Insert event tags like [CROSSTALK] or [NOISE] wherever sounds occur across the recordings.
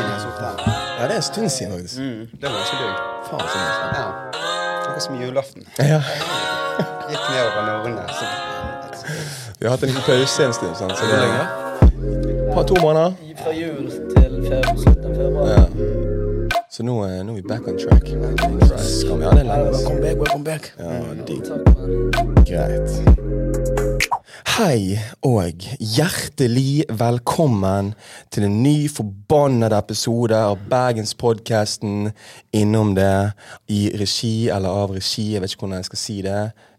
siden jeg så den. Ja, det er en stund siden, faktisk. Mm, det var ganske digg. Faen så mye. Ja. Noe som julaften. Ja. Gikk nedover Norrøne. Så Vi har hatt en liten pause en stund, sant? så det er par to måneder. Fra jul til februar, slutten av februar. Ja. Så nå, er- nå er vi back on track. Skal vi ha det lenge? Welcome back, welcome back. Ja, digg. Takk. Greit. Hei og hjertelig velkommen til en ny forbannede episode av Bergenspodkasten Innom det i regi eller av regi, jeg vet ikke hvordan jeg skal si det,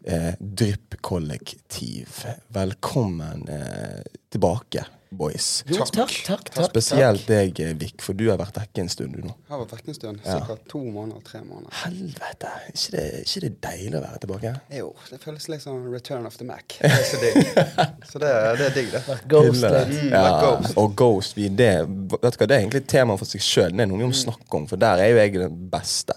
eh, Drypp-kollektiv. Velkommen eh, tilbake, boys. Jo, takk, takk, takk. Spesielt deg, eh, Vik, for du har vært vekke en stund, du nå. har vært vekk en stund. Ja. Sikkert to måneder, tre måneder. Helvete, ikke det, ikke det deilig å være tilbake? Jo, det føles litt sånn return of the Mac. [LAUGHS] Det er så digg. Så det, det er digg, det. Ghost det. Mm, ja, like Ghost. Og Ghost, vi, det, vet du hva, det er egentlig et tema for seg sjøl. Det er noe vi må snakke om, for der er jo jeg den beste.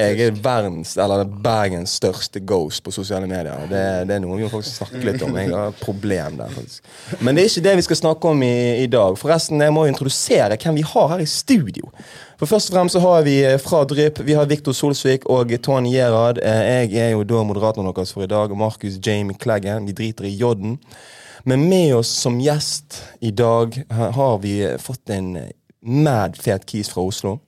Jeg er verdens, eller Bergens største ghost på sosiale medier. Det, det er noe vi må faktisk snakke litt om. Jeg har et problem der, faktisk. Men det er ikke det vi skal snakke om i, i dag. Forresten, jeg må jo introdusere hvem vi har her i studio. For Først og fremst så har vi eh, fra Drypp Vi har Viktor Solsvik og Tony Gerhard. Eh, Jeg er jo da moderatoren deres for i dag, Markus Jamie Kleggen. Vi driter i J-en. Men med oss som gjest i dag har vi fått en eh, mad fet kis fra Oslo.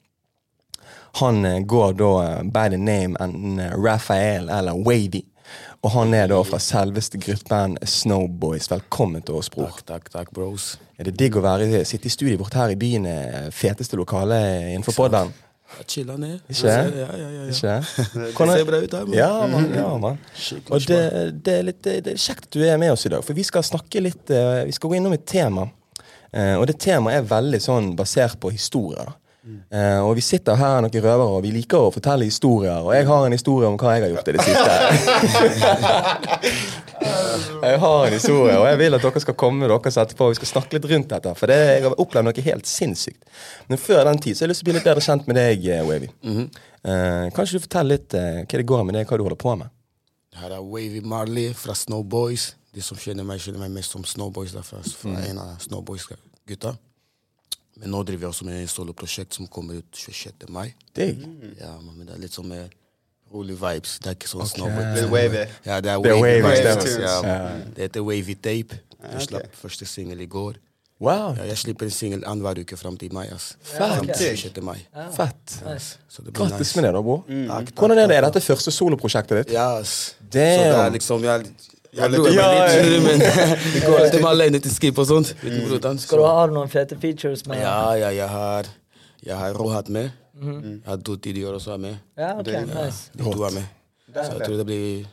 Han eh, går da eh, by the name enten eh, Raphael eller Wavy. Og han er da fra selveste gruppen Snowboys. Velkommen til oss, bror. Takk, takk, takk, bros. Er det digg å være, sitte i studioet vårt her i byen, feteste lokale innenfor podden? Jeg chiller ned. Ikke? Ja, ja, ja, ja. Ikke? [LAUGHS] Det ser bra ut her, man. Ja, man. Ja, man. Og det, det, er litt, det er kjekt at du er med oss i dag, for vi skal snakke litt Vi skal gå innom et tema. Og det temaet er veldig sånn basert på historier. da. Eh, og vi sitter her noen røvere, og vi liker å fortelle historier. Og jeg har en historie om hva jeg har gjort i det siste. [LAUGHS] jeg har en historie, og jeg vil at dere skal komme med deres etterpå. og Vi skal snakke litt rundt dette, for det, jeg har opplevd noe helt sinnssykt. Men før den tid så har jeg lyst til å bli litt bedre kjent med deg, eh, Wavy. uh, kan ikke du fortelle litt uh, hva det går med deg, hva du holder på med? Her er Wavy Marley fra Snowboys. De som kjenner meg, kjenner meg mest som Snowboys. Derfor, fra en av Snowboys-gutta. Men nå driver jeg også med et soloprosjekt som kommer ut 26. mai. Digg. Ja, men det er litt sånn med rolig vibes. Det er ikke sånn Snowboys. Litt wavy. Ja, det er Det er Wavy, wavy vibes. Ja. Ja. Det heter Wavy Tape. Jeg slapp første singel i går. Wow, Ja, jeg slipper en singel annenhver uke fram til mai. ass. Fett. Okay. til Digg. 26. mai. fett. Nice. Så det blir Grattis nice. med det, da, bror. Takk, Hvordan er det? Er dette første soloprosjektet ditt? Ja, ass. Så Damn. det er liksom Jeg, jeg dro Ja, litt, [LAUGHS] men vi [LAUGHS] går alltid med alene til skip og sånt. Du, brodan? Skal du ha noen fete features med? Ja, ja, jeg har Jeg har Rohat med. Jeg har to tidligere også med. Ja, ok, nice. De to er med. Så jeg tror det blir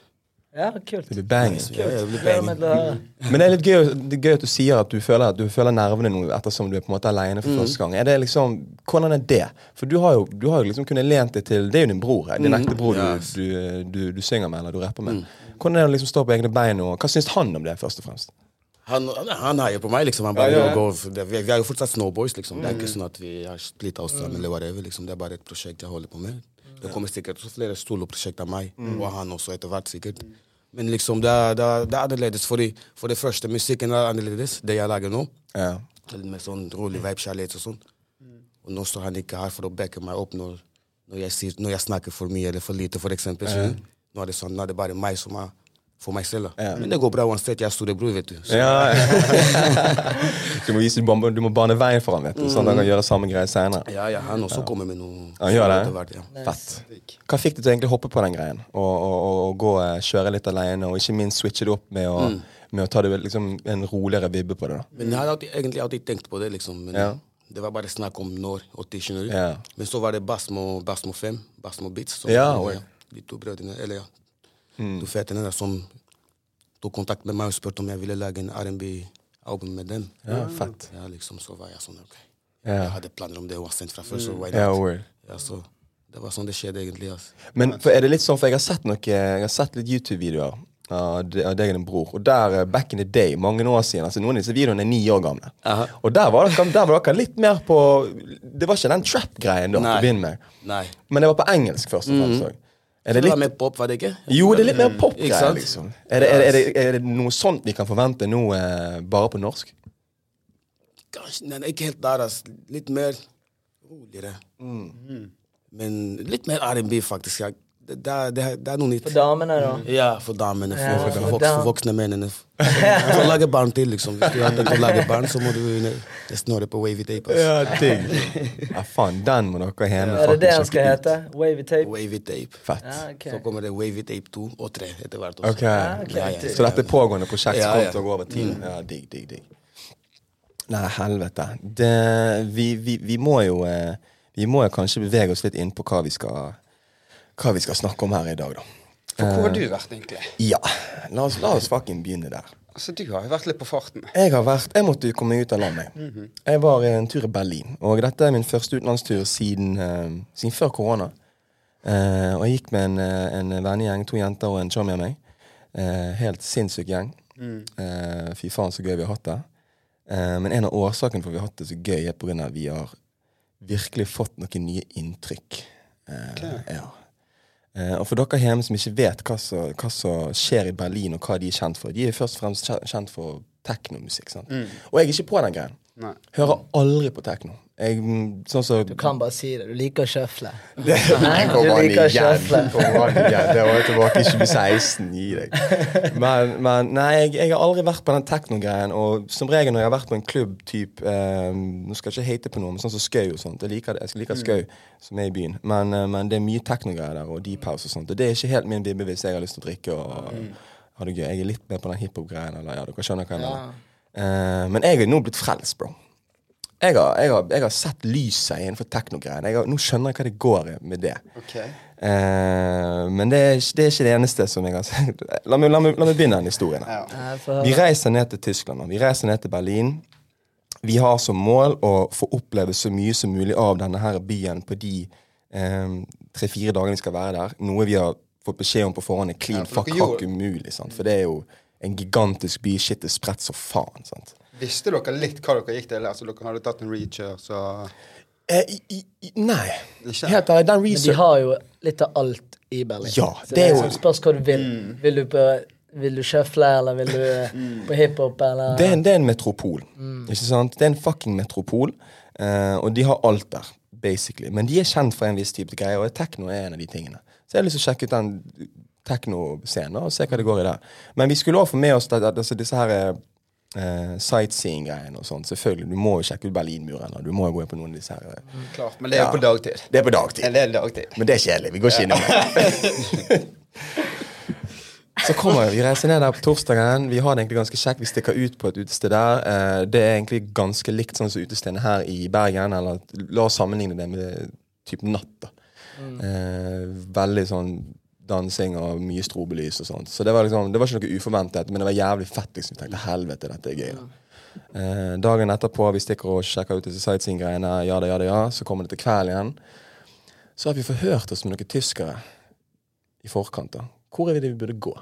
Ja, kult. Det blir bang. ja, det blir bang. til. Men det er litt gøy, det er gøy at du sier at du føler, at du føler nervene nå ettersom du er på en måte alene for første gang. Er det liksom, Hvordan er det? For du har jo, du har jo liksom kunnet lent deg til Det er jo din bror, her, din ekte bror du, du, du, du synger med eller du rapper med. Hvordan er det å liksom stå på egne bein, og hva syns han om det, først og fremst? Han, han heier på meg, liksom. Han bare Ja, ja, går det. Vi, vi er jo fortsatt Snowboys, liksom. Det er ikke sånn at vi har splitta oss sammen eller whatever. Liksom. Det er bare et prosjekt jeg holder på med. Det kommer sikkert også flere soloprosjekt av meg, og han også etter hvert, sikkert. Men liksom, det er, det er, det er annerledes. Fordi, for det første, musikken er annerledes, det jeg lager nå. Ja. Med sånn rolig vibe, kjærlighet og sånn. Og nå står han ikke her for å backe meg opp når, når, jeg, sier, når jeg snakker for mye eller for lite, for eksempel. Så Nå er det sånn, nå er det bare meg som er for meg selv. da. Men det går bra uansett. Jeg er storebror, vet du. Så, Ja. [LAUGHS] du må vise du må, du må bane veien for ham, vet du, sånn at han kan gjøre samme greie senere. ja, ja, han også kommer med noe. Han gjør det? hvert, ja. Fett. Hva fikk du til å egentlig hoppe på den greien? Og, og, og, og gå eh, kjøre litt alene, og ikke minst switche det opp med å, med å ta det liksom, en roligere vibbe på det? da Men jeg hadde alltid, egentlig alltid tenkt på det, liksom. Men Ja. det var bare snakk om når og tid, skjønner du. Ja. Men så var det Basmo, Basmo 5, Basmo Beats. Så, Ja, ja, de to brødrene, eller ja, to fetene der, som tok kontakt med meg og spurte om jeg ville lage en R&B-album med dem. Ja, fett. Ja, liksom, så var jeg sånn, ok. Ja. Jeg hadde planer om det uansett fra før, så why Ja, not? word. Ja, så det var sånn det skjedde egentlig. Altså. Men er det litt sånn, for jeg har sett noe Jeg har sett litt YouTube-videoer av deg og din bror. Og der, eh, back in the day, mange år siden altså Noen av disse videoene er ni år gamle. Aha. Og der var, dere, der var dere litt mer på Det var ikke den trap-greien da, til å begynne med. Nei. Men det var på engelsk først og fremst. også. Er det Det var litt med pop, var det ikke? Jo, det er litt mer pop. Mm. liksom. Er det, er, det, er, det, noe sånt vi kan forvente nå, eh, bare på norsk? Kanskje, nei, ikke helt der, ass. Litt mer roligere. Men litt mer R&B, faktisk. Jeg, det, det, det, er- det er noe nytt. For damene, da. Ja, for damene. For, Ja, for, for for, voks, dam- for voksne mennene. For å lage barn til, liksom. Hvis du har tenkt å lage barn, så må du ne- nesten høre på Wavy Tape. Altså. Ja, digg. Ja, faen, den må dere hjemme Er det det den han skal hete? Wavy tape? Wavy Tape. Fett. Ja, okay. Så kommer det Wavy Tape 2 og 3 etter hvert. også. Okay. Ja, ok, Ja, ja. Så dette er pågående prosjekt som Ja, kommer ja. til å gå over tid? Ja, digg, digg, digg. Nei, helvete. Det, vi, vi, vi må jo eh, Vi må jo kanskje bevege oss litt inn på hva vi skal Hva vi skal snakke om her i dag, da. For hvor har du vært, egentlig? Ja, la oss, la oss fucking begynne der. Altså, Du har jo vært litt på farten. Jeg har vært, jeg måtte jo komme meg ut av landet. Jeg var en tur i Berlin, og dette er min første utenlandstur siden, uh, siden før korona. Uh, og jeg gikk med en, eh, en vennegjeng, to jenter og en chummy av meg. Uh, helt sinnssyk gjeng. Eh, fy faen, så gøy vi har hatt det. Eh, men en av årsakene for at vi har hatt det så gøy, er på grunn av at vi har virkelig fått noen nye inntrykk. Okay. ja. Eh, og for dere hjemme som ikke vet hva som, skjer i Berlin, og hva de er kjent for De er først og fremst kjent for teknomusikk. Mm. Og jeg er ikke på den greien. Hører aldri på tekno. Jeg, mm, sånn så, Du kan bare si det. Du liker å sjøfle. [LAUGHS] det, Nei, du liker å sjøfle. Det var jo tilbake i 2016. Gi deg. Men, men nei, jeg, jeg har aldri vært på den teknogreien. Og som regel når jeg har vært på en klubb typ eh, Nå skal jeg ikke hate på noe, men sånn som Skau og sånt. Jeg liker, det. jeg liker Skau, som er i byen. Men, eh, men det er mye teknogreier der, og deep house og sånt. Og det er ikke helt min bibbe hvis jeg har lyst til å drikke og ha det gøy. Jeg er litt mer på den hiphop-greien. Eller ja, dere skjønner hva jeg mener. Eh, men jeg er nå blitt frelst, bro. Jeg har, jeg, har, jeg har sett lyset innenfor teknogreiene. Nå skjønner jeg hva det går i med det. Okay. Eh, men det er, det er ikke det eneste som jeg har sett. [LAUGHS] La meg, la meg, la meg begynne den historien. Ja. Vi reiser ned til Tyskland og vi reiser ned til Berlin. Vi har som mål å få oppleve så mye som mulig av denne her byen på de eh, tre-fire dagene vi skal være der. Noe vi har fått beskjed om på forhånd er clean Ja, fuck hakk umulig. Sant? For det er jo en gigantisk by. Shit er spredt som faen. Sant? Visste dere litt hva dere gikk til? Altså, dere hadde tatt en reacher, så Eh, i, i, nei. Ikke? Helt ærlig, den Men de har jo litt av alt i Berlin. Ja, Så det det er er jo- liksom spørs hva du vil. Vil du på vil du shuffle, eller vil du [LAUGHS] mm. på hiphop, eller det, er en, det er en metropol. Ikke sant? Det er en fucking metropol. uh, og de har alt der, basically. Men de er kjent for en viss type greier, og tekno er en av de tingene. Så jeg har lyst til å sjekke ut den teknoscenen og se hva det går i der. Men vi skulle også få med oss at, at, altså disse her eh, sightseeing-greiene og sånn. Selvfølgelig, Du må jo sjekke ut Berlinmuren, du må jo gå inn på noen av disse her. mm, Klart. Men det er jo Ja. på dagtid. Det er på dagtid. Det er dagtid. Men det er kjedelig. Vi går ikke innom det. [LAUGHS] Så kommer vi, reiser ned der på torsdagen. Vi har det egentlig ganske kjekt. Vi stikker ut på et utested der. Eh, det er egentlig ganske likt sånn som utestedene her i Bergen. Eller la oss sammenligne det med type natt. da. Eh, veldig sånn dansing og mye strobelys og sånt. Så det var liksom, det var ikke noe uforventet, men det var jævlig fett. liksom. Jeg tenkte helvete, dette er gøy. da. Eh, dagen etterpå vi stikker og sjekker ut disse sightseeing-greiene, ja da, ja da, ja. Så kommer det til kveld igjen. Så har vi forhørt oss med noen tyskere i forkant. da. Hvor er det vi burde gå?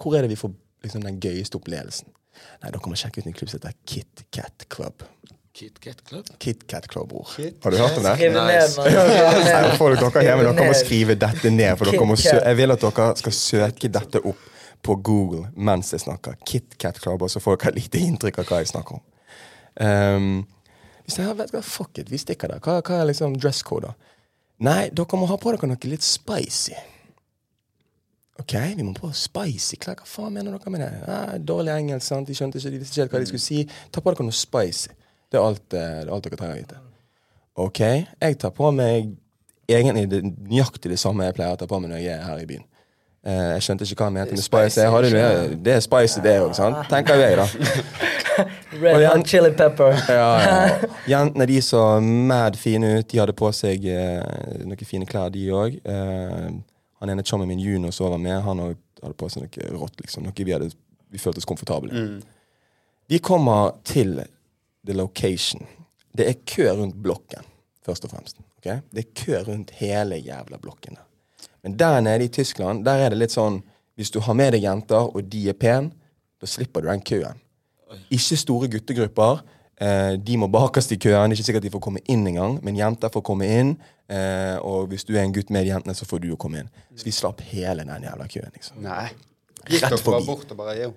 Hvor er det vi får liksom, den gøyeste opplevelsen? Nei, Dere og sjekke ut en klubb som heter Kit Kat Club. Kit Kat Club? Kit Kat Club, bror. Kit Har du hørt om det? Skriv det ned, Nice. det [LAUGHS] Nei, ned. folk, dere hjemme, dere må skrive dette ned. For dere må jeg vil at dere skal søke dette opp på Google mens jeg snakker. Kit Kat Club, og så får dere et lite inntrykk av hva jeg snakker om. Um, hvis jeg, vet hva, Fuck it, vi stikker der. Hva, hva er liksom dress code, da? Nei, dere må ha på dere noe litt spicy. Ok, vi må på spicy klær. Hva faen mener dere med det? Ah, dårlig engelsk, sant? De skjønte ikke, de visste ikke hva de skulle si. Ta på dere noe spicy. Det er alt, eh, det alt dere trenger å vite. Ok, jeg tar på meg egentlig det, nøyaktig det samme jeg pleier å ta på meg når jeg er her i byen. Uh, jeg skjønte ikke hva han mente med spicy. Hadde, det, det er spicy, det òg, sant? Tenker jeg, da. [LAUGHS] Red Og jent, chili pepper. [LAUGHS] Ja, ja. [LAUGHS] Jentene de så mad fine ut. De hadde på seg uh, noen fine klær, de òg. Uh, han ene chummen min, Juno, som var med, han hadde på seg noe rått. liksom. Noe vi, hadde, vi følte oss komfortable. Vi kommer til the location. Det er kø rundt blokken, først og fremst. Okay? Det er kø rundt hele jævla blokken. Men der nede i Tyskland, der er det litt sånn Hvis du har med deg jenter, og de er pene, da slipper du den køen. Ikke store guttegrupper. Eh, de må bakerst i køen. Det er ikke sikkert de får komme inn engang, men jenter får komme inn. Eh, og hvis du er en gutt med jentene, så får du jo komme inn. Så vi slapp hele den jævla køen. liksom. Nei. Gikk Rett dere bare forbi. bort og bare jo.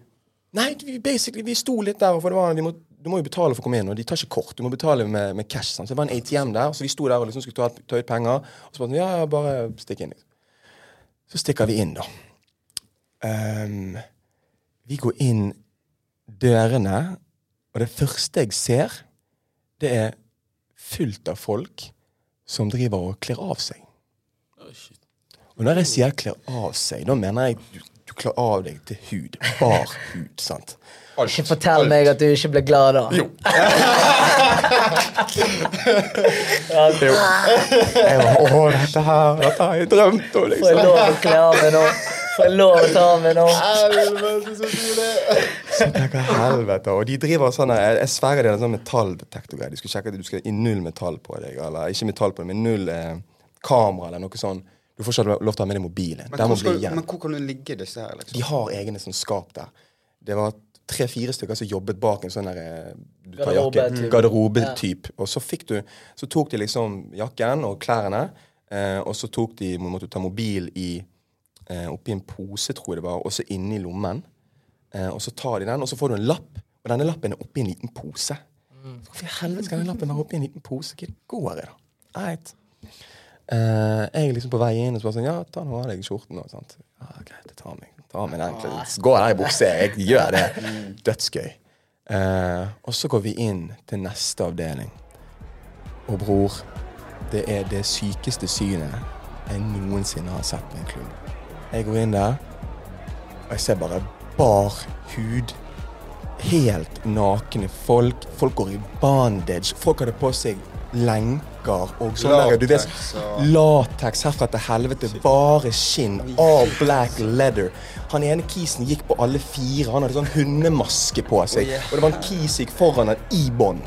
Nei, vi, basically, vi sto litt der, for det var, vi må du må jo betale for å komme inn, og de tar ikke kort. Du må betale med, med cash. Sant? Så det var en ATM der, så vi sto der og liksom skulle ta, ta ut penger. Og så bare sånn, ja, ja, bare stikk inn. Liksom. Så stikker vi inn, da. Um, vi går inn dørene, og det første jeg ser, det er fullt av folk som driver og kler av seg. Og når jeg sier kler av seg, da mener jeg du, du kler av deg til hud. Bar hud, sant. Alt. Ikke fortell meg at du ikke ble glad da. Jo. [LAUGHS] [LAUGHS] jo. Jeg var, Å, dette her dette har jeg drømt om, Får jeg liksom. lov å kle av meg nå? Får jeg lov å ta av meg nå? Så tenker helvete. Og de driver sånn Jeg, jeg sverger det er en sånn metalldetektorgreie. De skulle sjekke at du skal i null metall på deg. Eller ikke metall på deg, men null eh, kamera eller noe sånn. Du får ikke lov til å ha med deg mobilen. Men hvor, skal, men hvor kan du ligge disse her, liksom? De har egne sånn skap der. Det var tre-fire stykker som jobbet bak en sånn eh, du tar jakke, Garderobe-typ. garderobetyp. Og så fikk du Så tok de liksom jakken og klærne, eh, og så tok de måtte du ta mobil i eh, oppi en pose, tror jeg det var, og så inni lommen. Eh, og så tar de den, og så får du en lapp, og denne lappen er oppi en liten pose. Så Hvorfor i helvete skal den lappen være oppi en liten pose? Hva går i, da? Right. Eh, jeg er liksom på vei inn og så bare sånn Ja, ta nå av deg skjorten. Og sånt. Ja, greit, jeg tar meg, meg den. Så Går der i bukse. Jeg gjør det. Dødsgøy. Eh, og så går vi inn til neste avdeling. Og bror, det er det sykeste synet jeg noensinne har sett på en klubb. Jeg går inn der, og jeg ser bare bar hud. Helt nakne folk. Folk går i bandage. Folk hadde på seg lenker og sånn vet, Latex og- Lateks herfra til helvete. Bare skinn. All black leather. Han ene kisen gikk på alle fire. Han hadde sånn hundemaske på seg. Og det var en kis gikk foran han i bånd.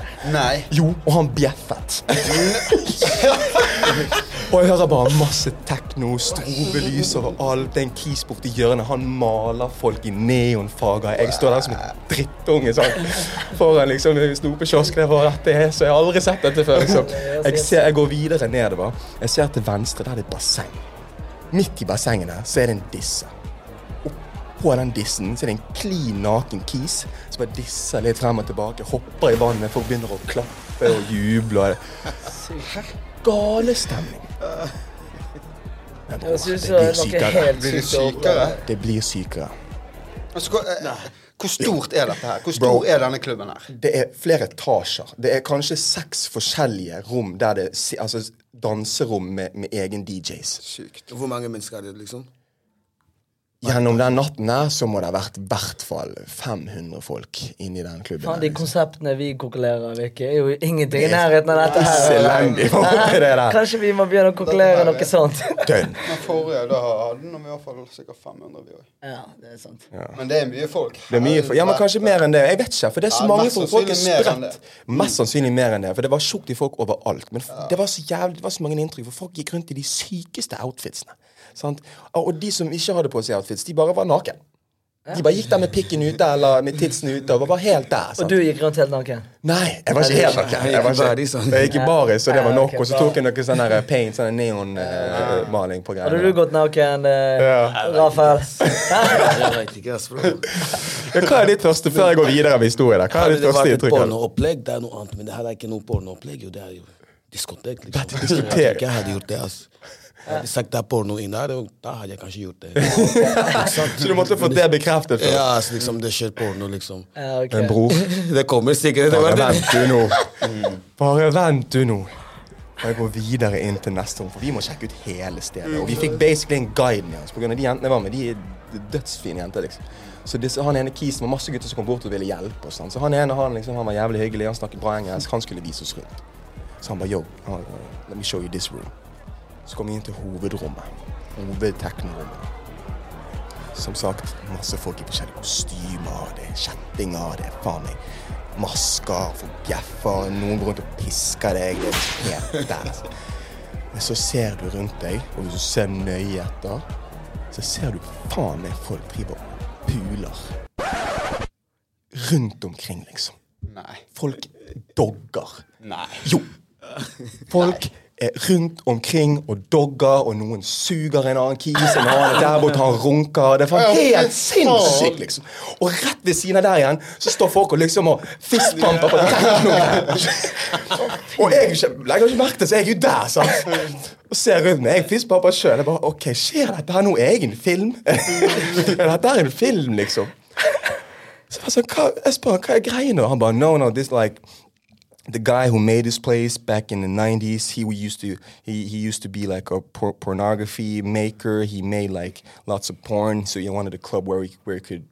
Jo, og han bjeffet. [LAUGHS] [LAUGHS] og jeg hører bare masse tekno, strobelys overalt. Det er en kis borti hjørnet. Han maler folk i neonfarger. Jeg står der som en drittunge sånn. foran liksom snopekiosk. Det var dette er, så jeg har aldri sett dette før. Liksom. [LAUGHS] Jeg, ser, jeg går videre nedover. Jeg ser til venstre, der er det et basseng. Midt i bassenget der så er det en disse. På den dissen så er det en klin naken kis som bare disser litt frem og tilbake. Hopper i vannet, folk begynner å klappe og juble. Galestemning. Men synes det det blir er sykere. helt Blir det sykere? Det blir sykere. Altså, hvor, eh, hvor stort er dette her? Hvor stor er denne klubben her? Det er flere etasjer. Det er kanskje seks forskjellige rom der det Altså danserom med, med egen DJs. Sykt. Hvor mange mennesker er det, liksom? Gjennom den natten her så må det ha vært i hvert fall 500 folk inni den klubben. Faen, de liksom. konseptene vi kokulerer, Vicky, er jo ingenting i nærheten av dette her. Er det der? Kanskje vi må begynne å kokulere noe sånt. [LAUGHS] Dønn. Men forrige, da hadde vi i hvert fall sikkert 500 vi òg. Ja, det er sant. Men det er mye folk. Det er mye, for- ja, men kanskje mer enn det. Jeg vet ikke, for det er så Ja, mange folk. Folk er spredt. Mest sannsynlig mer enn det. For det var tjukt i folk overalt. Men det var så jævlig, det var så mange inntrykk, for folk gikk rundt i de sykeste outfitsene. Sant? Og de som ikke hadde på seg outfits, de bare var naken. De bare gikk der med pikken ute eller med tidsen ute og var helt der. Og du gikk rundt helt naken? Nei, jeg var ikke helt naken. Jeg, var ikke, sånn. jeg gikk i baris, og det var nok. Og så tok jeg noe sånn her paint, sånn neonmaling på greiene. Hadde du gått naken, eh, Rafael? [LAUGHS] Jeg ikke. Hva er ditt første, før jeg går videre med historien? Hva er ditt første inntrykk? det? pornoopplegg, det er noe annet. Men det her er ikke noe pornoopplegg. jo, Det er jo diskotek, liksom. Det diskotek. Jeg tror ikke jeg hadde gjort det, ass. Jeg hadde sagt det er porno inn der, og da hadde jeg kanskje gjort det. [LAUGHS] Så du måtte få det bekreftet? Ja, altså, liksom, det skjer porno, liksom. Ja, ok. Men bror, [LAUGHS] Det kommer sikkert. Bare vent du nå. Bare vent du nå. Jeg går videre inn til neste rom, for vi må sjekke ut hele stedet. Og vi fikk basically en guide med oss, på grunn av de jentene jeg var med. De er dødsfine jenter, liksom. Så disse, han ene kisen var masse gutter som kom bort og ville hjelpe oss. Så han ene han, liksom, han var jævlig hyggelig, han snakket bra engelsk, han skulle vise oss rundt. Så han bare yo, uh, let me show you this room. Så kom vi inn til hovedrommet. Hovedteknorommet. Som sagt, masse folk i forskjellige kostymer, det er kjettinger, det er faen meg masker, folk gaffer, noen går rundt og pisker deg. Det er helt [LAUGHS] der. Men så ser du rundt deg, og hvis du ser nøye etter, så ser du faen meg folk driver og puler. Rundt omkring, liksom. Nei. Folk dogger. Nei. Jo. Folk er rundt omkring og dogger, og noen suger en annen kis, en annen der borte han runker. Det er helt sinnssykt, liksom. Og rett ved siden av der igjen så står folk og liksom og fistpamper på tekno. og jeg legger ikke merke til så jeg er jo der, sant. Og ser rundt meg. Jeg fistpamper sjøl. OK, skjer dette her nå? Er jeg en film? [LAUGHS] er dette her en film, liksom? Så jeg, sånn, hva, jeg spør hva er greia nå? Han bare No, no, this like the guy who made this place back in the 90s he used to he, he used to be like a por pornography maker. He made like lots of porn so he wanted a club where he, where he could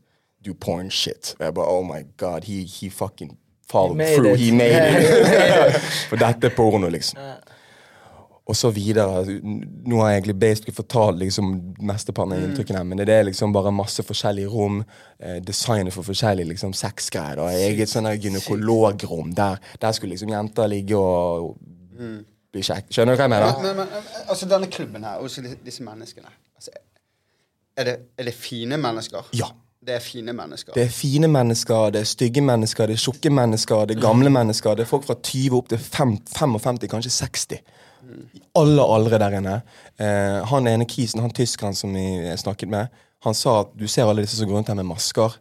do porn shit. But oh my god he he fucking followed He through. it. he made it. [LAUGHS] For dette er porno liksom og så videre. Nå har jeg egentlig basically fortalt liksom mesteparten av inntrykkene, men det er liksom bare masse forskjellige rom. Eh, designet for forskjellige liksom sexgreier. og Eget sånn gynekologrom. Der, der skulle liksom jenter ligge og, og bli kjekk. Skjønner du hva jeg mener? Men, men, men, altså denne klubben her, og disse- disse menneskene altså, er, det, er det fine mennesker? Ja. Det er fine mennesker. Det er fine mennesker, det er stygge mennesker, det er tjukke mennesker, det er gamle mennesker. Det er folk fra 20 opp til 5, 55, kanskje 60. Alle aldre der inne. Eh, han ene kisen, han tyskeren som vi snakket med, han sa at du ser alle disse som går rundt her med masker.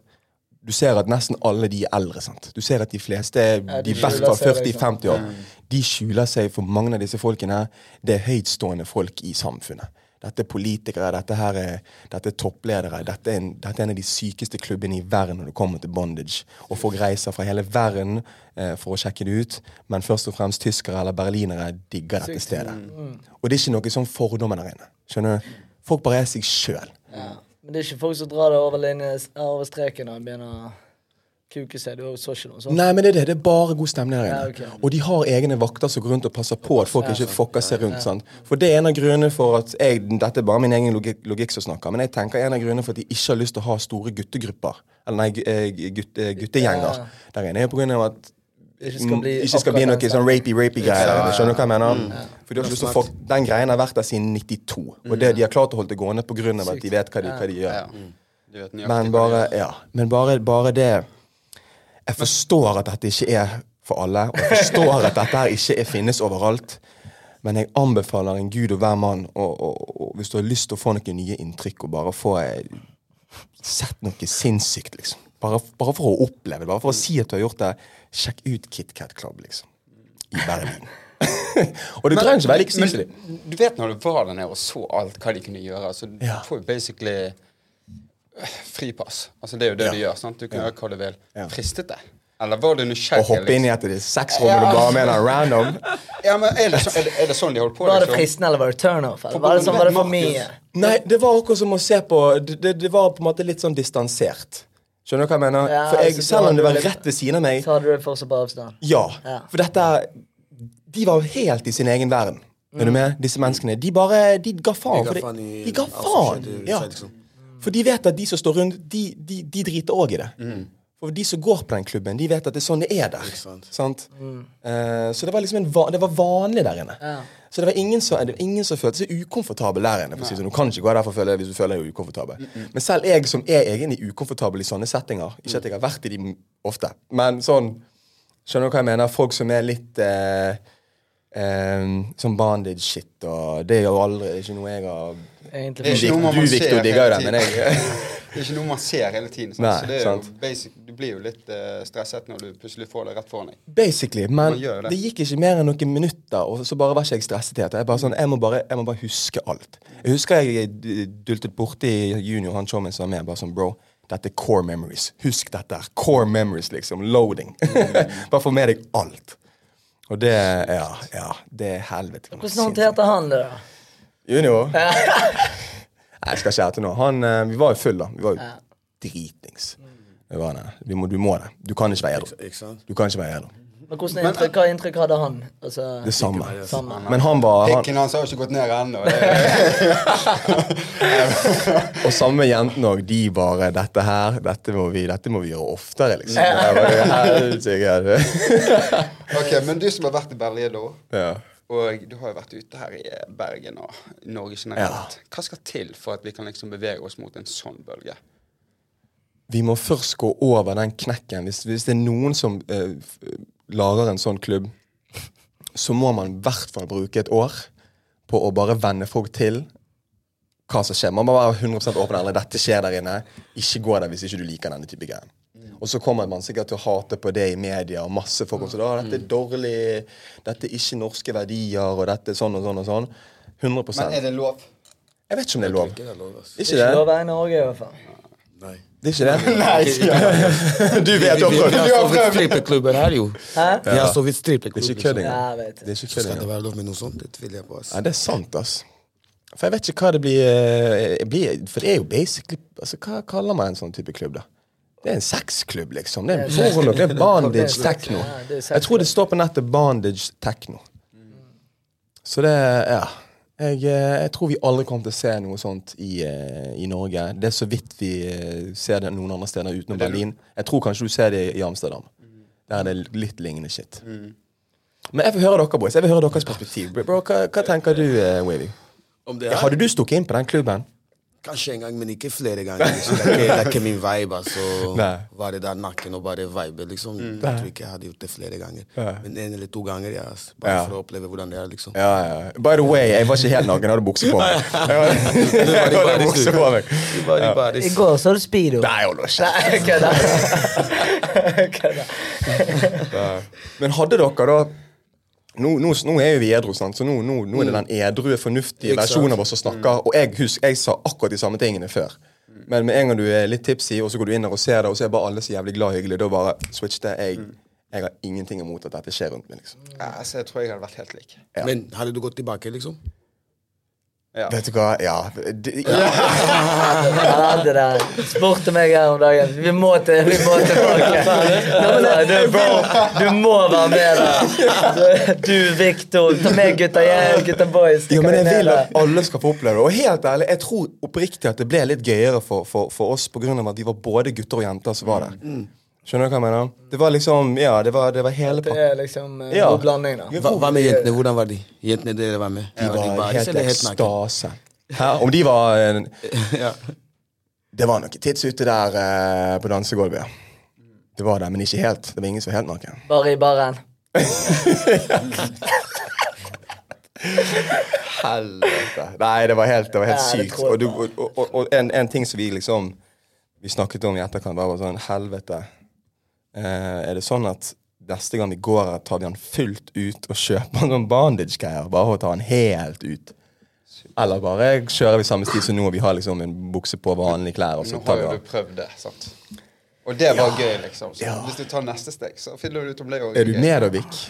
Du ser at nesten alle de er eldre. sant? Du ser at de fleste, Ja, de de fall liksom. 40-50 år, de skjuler seg for mange av disse folkene. Det er høytstående folk i samfunnet. Dette er politikere, dette, her er, dette er toppledere. Dette er, en, dette er en av de sykeste klubbene i verden når det kommer til bondage. Og folk reiser fra hele verden eh, for å sjekke det ut, men først og fremst tyskere eller berlinere digger dette stedet. Og det er ikke noe sånn fordommer der inne. Skjønner du? Folk bare er seg sjøl. Ja. Men det er ikke folk som drar det over, linje, over streken og begynner å kuke seg. Du så ikke noe sånt? Nei, men det er det. Det er bare god stemning der inne. Ja, okay. Og de har egne vakter som går rundt og passer på at folk ikke fucker seg rundt. sant? For det er en av grunnene for at jeg, Dette er bare min egen logikk, logikk som snakker, men jeg tenker en av grunnene for at de ikke har lyst til å ha store guttegrupper, eller nei, eh, gutte, guttegjenger der inne, er på grunn av at Ikke skal bli, ikke skal bli noe sånn rapey-rapey-greier. Ja, ja, ja. Skjønner du hva jeg mener? For du har ikke lyst til å få, Den greien har vært der siden 92, og det de har klart å holde det gående av at de vet hva de, hva de gjør. ja. Du vet Men bare, ja, men bare, bare det Jeg forstår at dette ikke er for alle, og jeg forstår at dette her ikke er, finnes overalt. Men jeg anbefaler en gud og hver mann, og, og, og hvis du har lyst til å få noen nye inntrykk, og bare få eh, sett noe sinnssykt, liksom. Bare, bare for å oppleve det, bare for å si at du har gjort det. Sjekk ut KitKat Club, liksom. I Berlin. [LAUGHS] og du trenger ikke være like men du vet når du var der nede og så alt hva de kunne gjøre, så du Ja. får jo basically fripass. Altså Det er jo det Ja. du gjør. sant? Du kan gjøre hva du vil. Ja. Fristet det? Eller var du Å hoppe inn i et av de Du bare mener random. Ja, men er det, så, er, det, er det sånn de holdt på? Var det liksom? fristende, eller var det turnoff? Eller var det, sånn, var det for mye? Nei, det var akkurat som å se på Det, det, det var på en måte litt sånn distansert. Skjønner du hva jeg mener? Ja, For jeg, altså, selv om det var rett ved siden av meg Så hadde du det fortsatt på avstand? Ja. Ja. For dette De var jo helt i sin egen verden. Er du med? Disse menneskene. De bare De ga faen. De ga faen i de ga faen. rundt Ja. liksom. For de vet at de som står rundt, de, de, de driter òg i det. For de som går på den klubben, de vet at det er sånn det er der. sant. Sant? Uh, så det var liksom en va det var vanlig der inne. Ja. Så det var ingen som, det var ingen som følte seg ukomfortabel der inne. For å si sånn. Du kan ikke gå der for å føle hvis du føler deg ukomfortabel. Men selv jeg som er egentlig ukomfortabel i sånne settinger Ikke at jeg har vært i de ofte, men sånn Skjønner du hva jeg mener? Folk som er litt uh, um, Sånn bandage-shit, og Det er jo aldri det er ikke noe jeg har Egentlig. Det er ikke noe man du, ser Victor, digger jo men jeg [LAUGHS] Det er ikke noe man ser hele tiden. Sant? Nei, så det er sant. jo basic, du blir jo litt uh, stresset når du plutselig får det rett foran deg. Basically. Men det. det gikk ikke mer enn noen minutter, og så bare var ikke jeg stresset helt. Jeg, bare sånn, jeg, må bare, jeg må bare huske alt. Jeg husker jeg dultet borti junior, han showmen som var med. Bare sånn, bro, dette er core memories. Husk dette. her. Core memories, liksom. Loading. [LAUGHS] bare få med deg alt. Og det Ja, ja. Det er helvete. Hvordan håndterte han det, da? Junior? [LAUGHS] Nei, jeg skal ikke hete noe. Han, eh, vi var jo full da. Vi var jo dritings. Det var det. Du, må, du må det. Du kan ikke være edru. Du kan ikke være edru. Men hvordan inntrykk, Hva inntrykk hadde han? Altså, Det samme. samme. Men han var han, Pikken hans har jo ikke gått ned ennå. [LAUGHS] [LAUGHS] Og samme jentene òg. De bare 'Dette her, dette må vi, dette må vi gjøre oftere', liksom. Jeg det, helsike. ok, Men du som har vært i Berlin da, ja. Og du har jo vært ute her i Bergen og Norge generelt. Hva skal til for at vi kan liksom bevege oss mot en sånn bølge? Vi må først gå over den knekken. Hvis, hvis det er noen som eh, lager en sånn klubb, så må man i hvert fall bruke et år på å bare venne folk til hva som skjer. Man må være 100 åpen eller dette skjer der inne. Ikke gå der hvis ikke du liker denne type greier. Og så kommer man sikkert til å hate på det i media, og masse folk som sier dette er dårlig, dette er ikke norske verdier, og dette er sånn og sånn og sånn. 100 Men er det lov? Jeg vet ikke om det er lov. Ikke det er lov, ass. Ikke det? være i Norge, i hvert fall. Nei. Det er ikke det? [LAUGHS] Nei, sier. Du vet jo Vi, vi, har prøvd. strippeklubber her, jo. Hæ? Vi har så vidt Det er ikke kødd engang. Det det. er Så skal det være lov med noe sånt? Det tviler jeg på. ass. Ja, det er sant, ass. For jeg vet ikke hva det blir, eh, blir For det er jo basically altså, Hva kaller man en sånn type klubb, da? Det er en sexklubb, liksom. Det er Det er en porno, det er er techno. Jeg tror det står på nettet bondage techno. Så det Ja. Jeg, eh, jeg tror vi aldri kommer til å se noe sånt i, eh, i Norge. Det er så vidt vi eh, ser det noen andre steder utenom Berlin. Jeg tror kanskje du ser det i Amsterdam. Der er det litt lignende shit. Men jeg vil høre dere, boys. Jeg vil høre deres perspektiv. Bro, hva, hva tenker du, eh, Wavy? Hadde du stukket inn på den klubben? Kanskje en gang, men ikke flere ganger. Liksom. Det, er ikke, det er ikke min vibe. altså. [LAUGHS] Nei. Være der nakken og bare vibe. liksom. Jeg tror ikke jeg hadde gjort det flere ganger. Ja. Men en eller to ganger, ja. altså. Bare Ja. for å oppleve hvordan det er. liksom. Ja, ja. By the way, jeg var ikke helt naken. Jeg hadde bukse på meg. Jeg hadde, [LAUGHS] bukse på meg. Det i baris. I går så du speedo. Nei, hold nå kjeft. Kødda. [LAUGHS] Men hadde dere da nå, nå, nå er jo vi edru, sant? så nå, nå, nå er det den edrue, fornuftige Ikke versjonen av oss som snakker. Og jeg husker, jeg sa akkurat de samme tingene før. Men med en gang du er litt tipsy, og så går du inn der og ser det, og så er bare alle så jævlig glad og hyggelig, da bare switch det. Jeg, jeg har ingenting imot at dette skjer rundt meg. liksom. Ja, altså, jeg tror jeg hadde vært helt lik. Men hadde du gått tilbake, liksom? Ja. Vet du hva? Ja. Det, [LAUGHS] ja. Han hadde det. Spurte meg her om dagen. Vi må til, vi må tilbake. Altså, du, du må være med der. Du, Victor. Ta med gutta hjem, gutta boys. Jo, men jeg vi vil at alle skal få oppleve det. Og helt ærlig, jeg tror oppriktig at det ble litt gøyere for, for, for oss pga. at vi var både gutter og jenter som var der. Skjønner du hva jeg mener? Det var liksom, ja, det var, det var hele Det er liksom uh, Ja. god blanding, da. Hva, hva med jentene? Hvordan var de? Jentene dere var med? De var de var helt helt ekstase. Om de var en, [LAUGHS] ja. Det var noe tids ute der uh, på dansegulvet. ja. Det var det, men ikke helt. Det var ingen som var helt naken. Bare i baren. [LAUGHS] Helvete. Nei, det var helt, det var helt Ja, sykt. Og, du, og, og, og en, en ting som vi liksom Vi snakket om i etterkant, bare var sånn Helvete. Eh, er det sånn at neste gang vi går her, tar vi han fullt ut og kjøper noen bandage-greier? Bare for å ta han helt ut? Eller bare kjører vi samme stil som nå, og vi har liksom en bukse på vanlige klær, og så Nå har jo du prøvd det, sant? Og det var gøy, liksom. Så Ja. hvis du tar neste steg, så finner du ut om det òg Er du med da, Vik?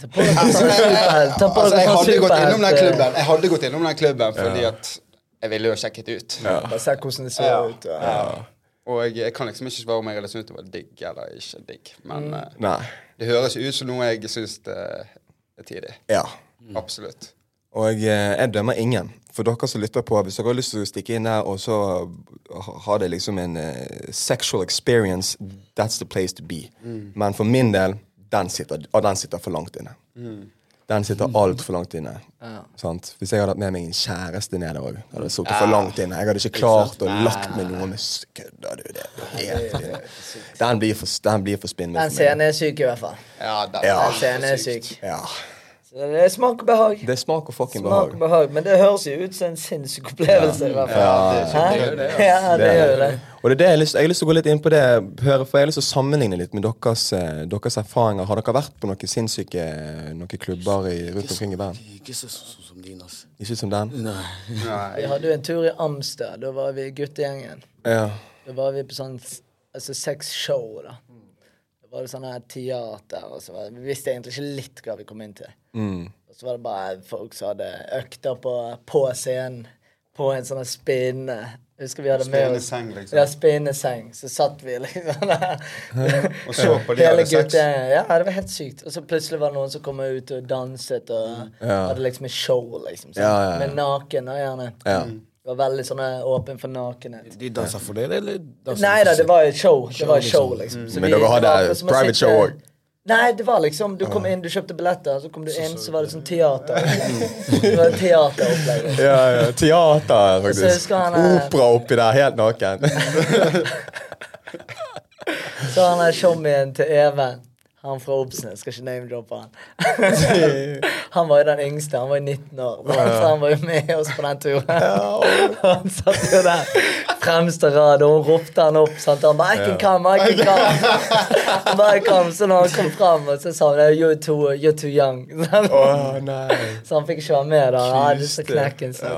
Ta på deg superhelt. Ta på Altså, jeg hadde gått innom den klubben Jeg hadde gått innom den klubben fordi at jeg ville jo sjekket ut. ut. Bare se hvordan det ser Ja. ut. Ja. Og jeg, jeg kan liksom ikke svare om jeg hadde syntes det var digg eller ikke digg. Men Mm. uh, det høres ut som noe jeg syns er tidig. Ja. Absolutt. Og jeg, jeg dømmer ingen. For dere som lytter på, hvis dere har lyst til å stikke inn der og så ha- ha det liksom en uh, sexual experience, that's the place to be. Men for min del, den sitter, og den sitter for langt inne. Den sitter altfor langt inne. Sant? Hvis jeg hadde hatt med meg en kjæreste nede òg, hadde det sittet for langt inne. Jeg hadde ikke klart å lagt med noe med Kødder du? Det helt. Den blir for, den blir for spinnvill Den scenen er syk, i hvert fall. Ja, den, Ja. Den scenen er syk. Ja. Det er smak og behag. Det er smak og fucking Smak behag. behag. Men det høres jo ut som en sinnssyk opplevelse, i hvert fall. Ja, det Ja, det gjør det. Og det er det jeg, har lyst, jeg har lyst til å gå litt inn på det, høre, for jeg har lyst til å sammenligne litt med deres, eh, deres erfaringer. Har dere vært på noen sinnssyke noen klubber i, rundt omkring i verden? Ikke så sånn som din, ass. Ikke som den? Nei. Vi hadde jo en tur i Amsterdam. Da var vi guttegjengen. Ja. Da var vi på sånn altså sexshow, da. Da var det sånn her teater, og så var, vi visste egentlig ikke litt hva vi kom inn til. Mm. Og så var det bare folk som hadde økter på, på scenen. På en sånn spinne. Husker vi hadde med oss Spinneseng, liksom. Ja, spinneseng. Så satt vi liksom der. [LAUGHS] Og så på de Hele hadde sex. Ja, det var helt sykt. Og så plutselig var det noen som kom ut og danset og Ja. hadde liksom et show, liksom. sant? Ja, ja, ja. Men naken, da, gjerne. Ja. Det var veldig sånn åpen for nakenhet. De dansa for dere, eller? dansa Nei da, det var et show. Det var et Show, show, liksom. Så Men dere hadde det var akkurat private show også? Nei, det var liksom Du kom inn, du kjøpte billetter, så kom du inn, så var det sånn teater. [LAUGHS] Det var teateropplegg. Ja, ja. Teater, faktisk. han, eh, Opera oppi der, helt naken. [LAUGHS] Så han er showmien til Even. Han fra Obsnes, skal ikke name-droppe han. [LAUGHS] han var jo den yngste, han var jo 19 år. Så han var jo med oss på den turen. [LAUGHS] han satt jo der fremste rad, og hun ropte han opp. Sant? Han bare 'I can come, I can come'. [LAUGHS] Bare kom, Så når han kom fram, og så sa han 'You're too, you're too young'. oh, nei. Så han fikk ikke være med. da Han hadde så knekken. Så.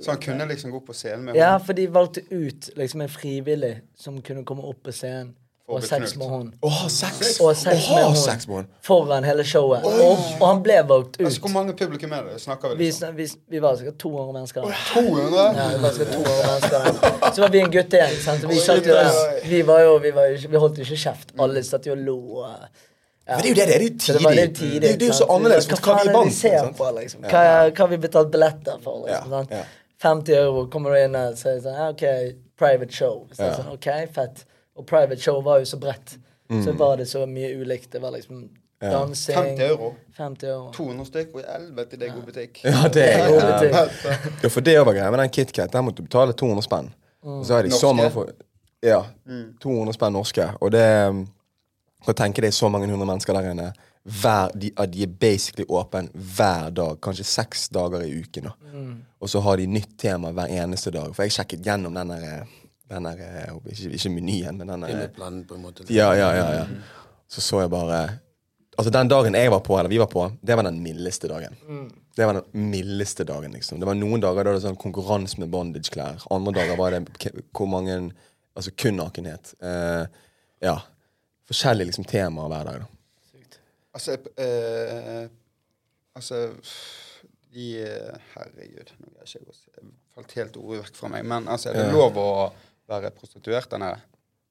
Så han kunne liksom gå på scenen med henne? Ja, for de valgte ut liksom en frivillig som kunne komme opp på scenen og sex med hun. Oh, sex! Og sex med ha hun. sex. Foran hele showet. Og, og han ble valgt ut. Altså, Hvor mange publikum er det? Snakker vi liksom? Vi, vi, vi var sikkert 200 mennesker der. 200? Ja, vi var sikkert 200 mennesker. Så var vi en guttegjeng. sant? Vi, satt jo der. vi var jo, vi, var jo vi holdt jo ikke kjeft. Alle satt jo og lo. Ja. Men det er jo det, det er jo Så det det, tidlig. Det er det er jo så annerledes Hva mot hva faen vi er det vant vi ser på, liksom? Hva, hva har vi betalt billetter for? liksom, Ja, sant? ja. 50 euro, kommer du inn og så er sånn, OK, private show. Så Ja. sånn, OK, fett. Og private show var jo så bredt. Mm. Så var det så mye ulikt. Det var liksom dansing 50 euro? 50 euro. 200 stykk? Og i helvete, det er god butikk. Ja, det er God butikk. [LAUGHS] Ja, for det var greia med den KitKat. Der måtte du betale 200 spenn. Mm. så har de så mange for, Ja. 200 spenn norske. Og det um, Kan tenke deg så mange hundre mennesker der inne. Hver, de, de er basically åpen hver dag. Kanskje seks dager i uken. da Og så har de nytt tema hver eneste dag. For jeg sjekket gjennom den der, den der jeg Ikke, ikke menyen, men den der Timeplanen, på en måte. Ja, ja, ja, ja. Så så jeg bare Altså Den dagen jeg var på, eller vi var på, det var den mildeste dagen. Det var den mildeste dagen, liksom. Det var noen dager da det var sånn konkurranse med bondage-klær. Andre dager var det hvor mange Altså kun nakenhet. Uh, ja. Forskjellige liksom temaer hver dag, da. Altså uh, Altså de eh, Herregud, nå jeg ikke falt helt ordet vekk fra meg. Men altså, er det Ja. lov å være prostituert der nede?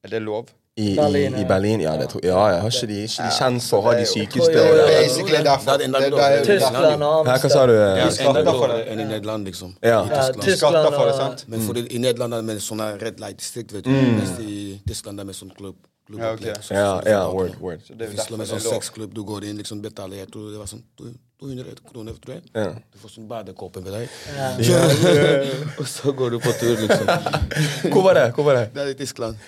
Er det lov? I Berlin, i, i. Berlin, ja. Det tror, ja, ja. Har ikke de, ikke de kjent for å ha de sykeste Det er. Basically derfor. Er er Tyskland og hva sa du? Enn i Nederland, liksom. Ja. Tyskland. skatter Tyskland for det, og sant? Men for i, i Nederland er det med sånne red light-distrikt, vet du. Mm. Mens i Tyskland er det med sånn klubb. Klubb Ja, ok. Ja, ja, word, word. Så det er jo Hvis du derfor sånn sexklubb, du går inn, liksom betaler jeg tror det var sånn 200 kroner, tror jeg. Ja. Du får sånn badekåpe med deg. Ja. [LAUGHS] Og så går du på tur, liksom. Hvor var det? Hvor var det? Det er i Tyskland.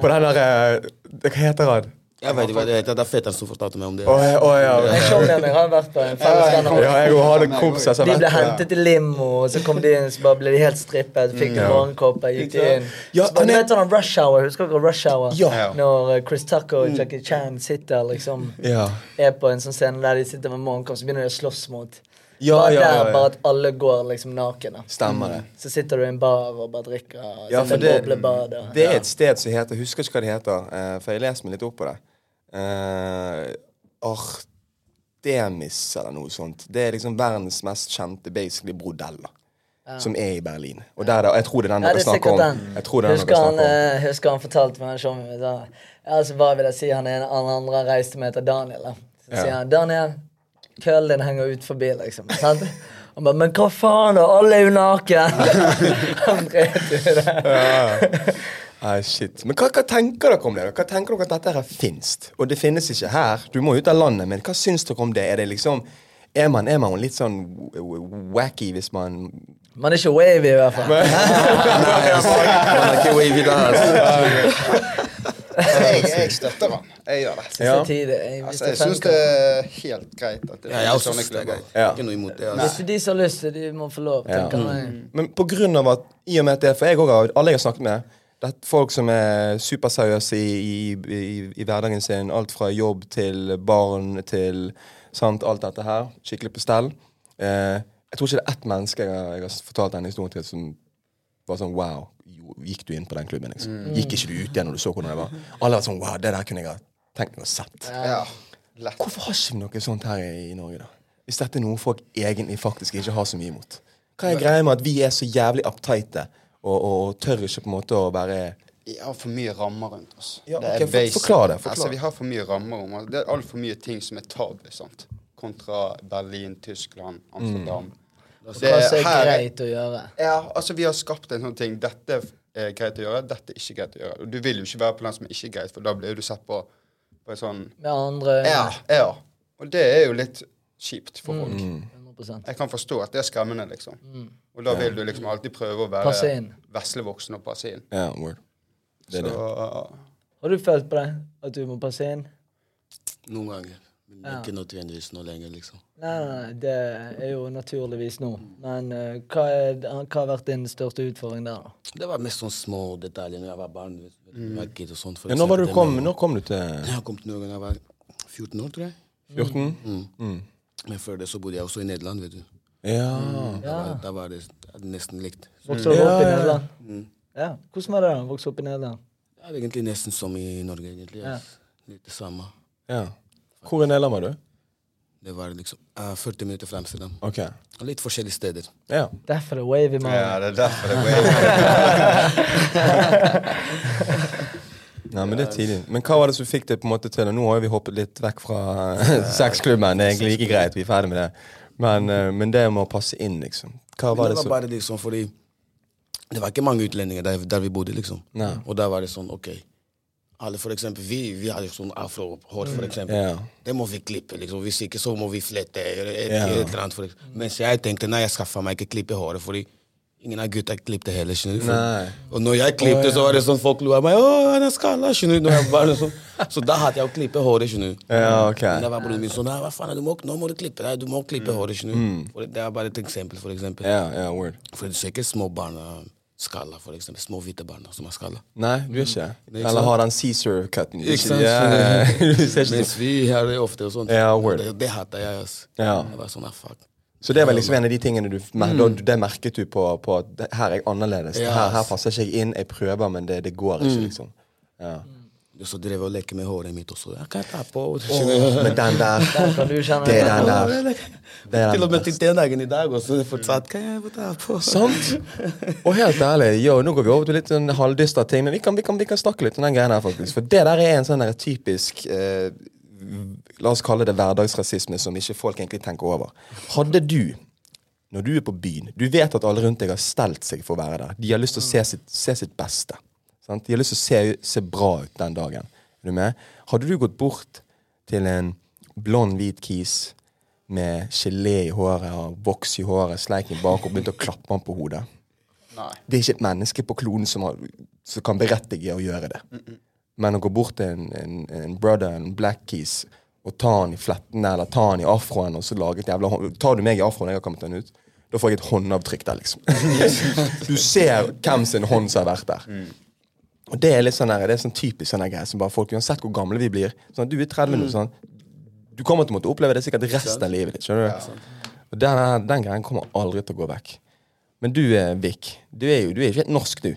På den der eh, Hva heter han? Jeg vet ikke hva det heter. Det er fetteren som fortalte meg om det. Å ja, Jeg skjønner En har vært på en. Ja, jeg har hadde kompiser De ble hentet i limo, og så kom de inn, så bare ble de helt strippet. Fikk de morgenkopper, gikk de inn. Ja, Så bare, du vet sånn Rush Hour, husker dere Rush Hour? Ja. Når eh, Chris Tucker og Jackie Chan sitter liksom Ja. er på en sånn scene der de sitter med morgenkopp, så begynner de å slåss mot. Ja, bare ja, der, ja, ja. bare at alle går liksom naken. Stemmer det. Så sitter du i en bar og bare drikker. og Ja, for det, det er et sted som heter Husker ikke hva det heter, eh, for jeg leser meg litt opp på det. Uh, Artemis eller noe sånt. Det er liksom verdens mest kjente basically brodell. da Som er i Berlin. Og der, er jeg tror det er den dere er snakker om. Jeg tror det er den Husker han, om. eh, husker han fortalte meg sånn så, Ja, så hva vil jeg si? Han er en han andre reiste med, heter Daniel. Da. Så Ja. sier han Daniel, køllen din henger ut forbi, liksom. Sant? Han bare Men hva faen, da? Alle er jo naken! [LAUGHS] han dreit i det. Nei, shit. Men hva, hva tenker dere om det? Hva tenker dere at dette her finnes? Og det finnes ikke her. Du må ut av landet, men hva syns dere om det? Er det liksom Er man, er man litt sånn wacky hvis man Man er ikke wavy, i hvert fall. [LAUGHS] [LAUGHS] Man er ikke wavy der, altså. Jeg, jeg støtter han. Jeg gjør det. Ja. jeg, hvis Altså, det jeg syns det er helt greit at det Ja, jeg finnes sånne det er klubber. greit. Ja. Ikke noe imot det. Hvis Altså. det er de som har lyst de må få lov. Ja. Mm. Men på grunn av at I og med at det For jeg også har Alle jeg har snakket med Det er folk som er superseriøse i, i, i, i hverdagen sin. Alt fra jobb til barn til sant, alt dette her. Skikkelig på stell. Eh, jeg tror ikke det er ett menneske jeg har, jeg har fortalt denne historien til som var sånn Wow, gikk du inn på den klubben? liksom? Gikk ikke du ut igjen når du så hvordan det var? Alle var sånn Wow, det der kunne jeg ha tenkt meg å sett. Ja. Hvorfor har ikke vi noe sånt her i, i Norge, da? Hvis dette er noe folk egentlig faktisk ikke har så mye imot. Hva er greia med at vi er så jævlig uptighte og, og, tør ikke på en måte å være Vi har for mye rammer rundt oss. Ja, Det er ok, for- basic. forklar det, forklar. Altså, vi har for mye rammer om oss. Det er altfor mye ting som er tabu. sant? Kontra Berlin, Tyskland, Amsterdam. Det Hva som er her- greit å gjøre. Ja, altså Vi har skapt en sånn ting. Dette er greit å gjøre, dette er ikke greit å gjøre. Og Du vil jo ikke være på den som er ikke greit, for da blir du sett på på en sånn Med andre Ja, ja. Og det er jo litt kjipt for folk. Mm. 100 Jeg kan forstå at det er skremmende, liksom. Og da vil du liksom alltid prøve å være veslevoksen og passe inn. Ja, word. Det er Så det. Har du følt på det? At du må passe inn? Noen ganger. Men Ja. ikke nødvendigvis nå lenger, liksom. Nei, nei, nei, det er jo naturligvis nå. Men uh, hva, er, hva har vært din største utfordring der, da? Det var mest sånne små detaljer når jeg var barn. Mm. og sånt. for Ja, når, var du kom, når kom du til Jeg kom til Norge da jeg var 14 år, tror jeg. 14? Mm. Mm. Men før det så bodde jeg også i Nederland, vet du. Ja. Da var, da var det nesten likt. Vokste du opp Ja, i ja, ja. Nederland? Mm. Ja. Hvordan var det å vokse opp i Nederland? Det er egentlig nesten som i Norge, egentlig. Ja. Litt det samme. ja. Hvor i Nederland var du? Det var liksom uh, 40 minutter fra Amsterdam. Ok. Og Litt forskjellige steder. Ja. Derfor er wavy man. Ja, det er derfor det er [LAUGHS] [LAUGHS] Nei, men det er tidlig. Men hva var det som fikk det på en måte til? Nå har vi hoppet litt vekk fra [LAUGHS] sexklubben. Det er egentlig like greit, vi er ferdig med det. Men, eh, men det å passe inn, liksom. Hva var det det var bare liksom fordi Det var ikke mange utlendinger der, der vi bodde, liksom. Nei. Og da var det sånn, ok Alle for eksempel, Vi, vi hadde sånn afrohår, for eksempel. Yeah. Det må vi klippe, liksom. Hvis ikke så må vi flette. Et, yeah. et eller annet, for eksempel. Mens jeg tenkte nei, jeg skaffa meg ikke klippe håret, fordi ingen av gutta klippte heller. Og når jeg klippte, så var det sånn folk lo av meg. Å, han er skalla, sånn. Så da hadde jeg å klippe håret, skjønner. Ja, ok. Men da var broren min sånn hva faen, du må, nå må du klippe deg. Du må klippe håret, skjønner du. For Det er bare et eksempel, for eksempel. Ja, ja, word. For du ser ikke små barn skalla, for eksempel. Små hvite barn som er skalla. Nei, du er ikke Det er Eller har han Cæsar-cutten. Ikke sant? [LAUGHS] Ikke Mens vi har det ofte og sånt. Ja, word. Det, det hater jeg, Altså. Ja. Jeg var sånn, fuck. Så det var liksom en av de tingene du mer- da, Det merket du på, på at her er jeg annerledes. Yes. Her, her passer ikke jeg inn. Jeg prøver, men det, det går ikke, liksom. Ja. Du så drev og lekte med håret mitt også. Jeg kan ta på. oh? [LAUGHS] Men den der [LAUGHS] Det er den der. Er Til og med til den dagen i dag også. Fortsatt kan jeg ta på. Sant? Og helt ærlig, jo, nå går vi over til litt sånn halvdystre ting, men vi kan, vi, kan, vi kan snakke litt om den greia her, faktisk. For det der er en sånn der typisk eh, La oss kalle det hverdagsrasisme som ikke folk egentlig tenker over. Hadde du, når du er på byen Du vet at alle rundt deg har stelt seg for å være der. De har lyst til å se sitt, se sitt beste. Sant? De har lyst til å se, se bra ut den dagen. Er du med? Hadde du gått bort til en blond, hvit kis med gelé i håret og voks i håret, sleik i bak og begynte å klappe han på hodet Nei. det er ikke et menneske på kloden som, har, som kan berettige å gjøre det. Men å gå bort til en, en, en brother, en black keys, og ta han i flettene eller ta han i afroen og så lage et jævla hånd- Tar du meg i afroen, jeg har kommet den ut, da får jeg et håndavtrykk der, liksom. [LAUGHS] du ser hvem sin hånd som har vært der. Og det er litt sånn der, det er sånn typisk sånn greie som bare folk, uansett hvor gamle vi blir sånn, at Du er 30 nå, sånn. Du kommer til å måtte oppleve det sikkert resten av livet ditt. skjønner du? Og den, den greien kommer aldri til å gå vekk. Men du, Vik, du er jo du er ikke helt norsk, du.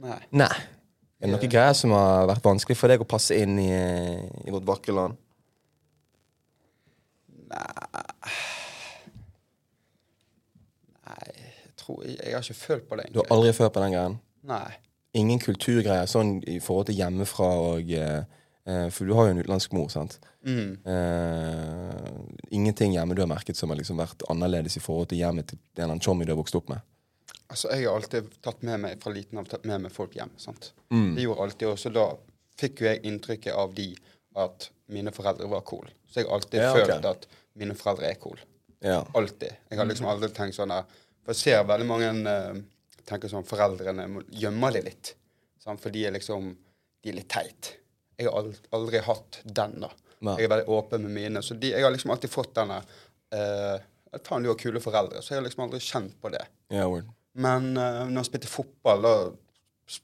Nei. Nei. Er det noen greier som har vært vanskelig for deg å passe inn i, eh, i vårt vakre land? Nei, jeg tror jeg, jeg har ikke følt på det. Du har aldri følt på den greien? Nei. Ingen kulturgreier sånn i forhold til hjemmefra og eh, eh, For du har jo en utenlandsk mor, sant? Mm. Eh, ingenting hjemme du har merket som har liksom vært annerledes i forhold til hjemmet til en eller annen chommy du har vokst opp med? Altså, Jeg har alltid tatt med meg fra liten av tatt med meg folk hjem. sant? Mm. Det gjorde alltid også Da fikk jo jeg inntrykket av de at mine foreldre var cool. Så jeg har alltid Ja, okay. følt at mine foreldre er cool. Ja. Alltid. Jeg har liksom aldri tenkt sånn der For jeg ser veldig mange uh, tenker sånn Foreldrene gjemmer det litt. Sant? For de er liksom De er litt teit. Jeg har aldri, aldri hatt den, da. Nei. Jeg er veldig åpen med mine. Så de, jeg har liksom alltid fått denne uh, Faen, du har kule foreldre. Så jeg har liksom aldri kjent på det. Ja. Men uh, når jeg spilte fotball, da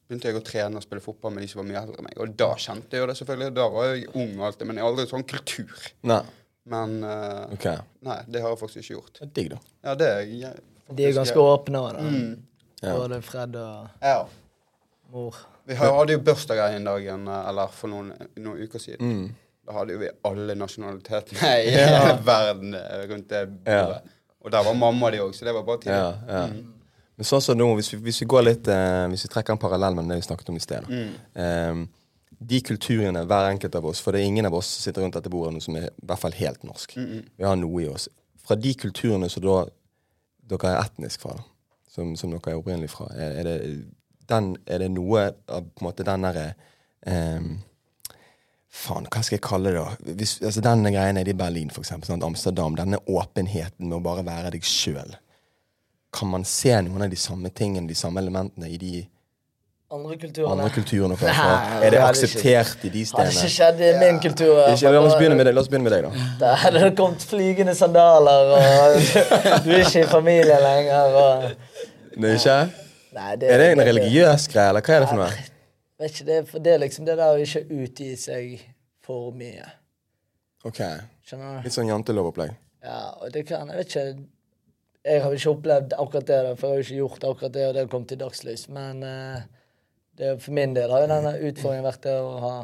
begynte jeg å trene og spille fotball med de som var mye eldre enn meg. Og da kjente jeg jo det, selvfølgelig. Da var jeg ung og alt det, men jeg har aldri sånn kultur. Nei. Men uh, okay. nei, det har jeg faktisk ikke gjort. Det er digg, da. Ja, det er jeg, De er ganske åpne òg, da. Mm. Ja. Både Fred og Ja. mor. Vi hadde jo bursdag her en dag, eh, eller for noen, noen uker siden. Mm. Da hadde jo vi alle nasjonalitetene [LAUGHS] i hele verden eh, rundt det bordet. Og der var mamma de òg, så det var bare tidlig. Ja, ja. Men sånn som nå, hvis vi, hvis vi går litt eh, Hvis vi trekker en parallell med det vi snakket om i sted da. Eh, De kulturene, hver enkelt av oss For det er ingen av oss som sitter rundt dette bordet nå som er i hvert fall helt norsk. Vi har noe i oss. Fra de kulturene som da dere er etnisk fra, som, som dere er opprinnelig fra, er, er, det, den, er det noe av på en måte den derre eh, Faen, hva skal jeg kalle det, da? Hvis, altså, denne greia nede i Berlin, for eksempel, sånn, Amsterdam. Denne åpenheten med å bare være deg sjøl. Kan man se noen av de samme tingene, de samme elementene, i de Andre kulturene. andre kulturene noe? Nei? Er det det akseptert i de Hadde ikke skjedd i min kultur. Ikke, la, oss begynne med deg, la oss begynne med deg, da. Da hadde det kommet flygende sandaler, og du er ikke i familie lenger. Og... Det er ikke? Nei, Er det en religiøs greie, eller hva er det for noe? Vet ikke, det, for det er liksom det der å ikke utgi seg for mye. Ok, Skjønner du? Litt sånn jantelovopplegg. Ja, og det kan Jeg vet ikke Jeg har ikke opplevd akkurat det, for jeg har jo ikke gjort akkurat det, og det kom til dagslys. Men eh, det, for min del har jo denne utfordringen vært det å ha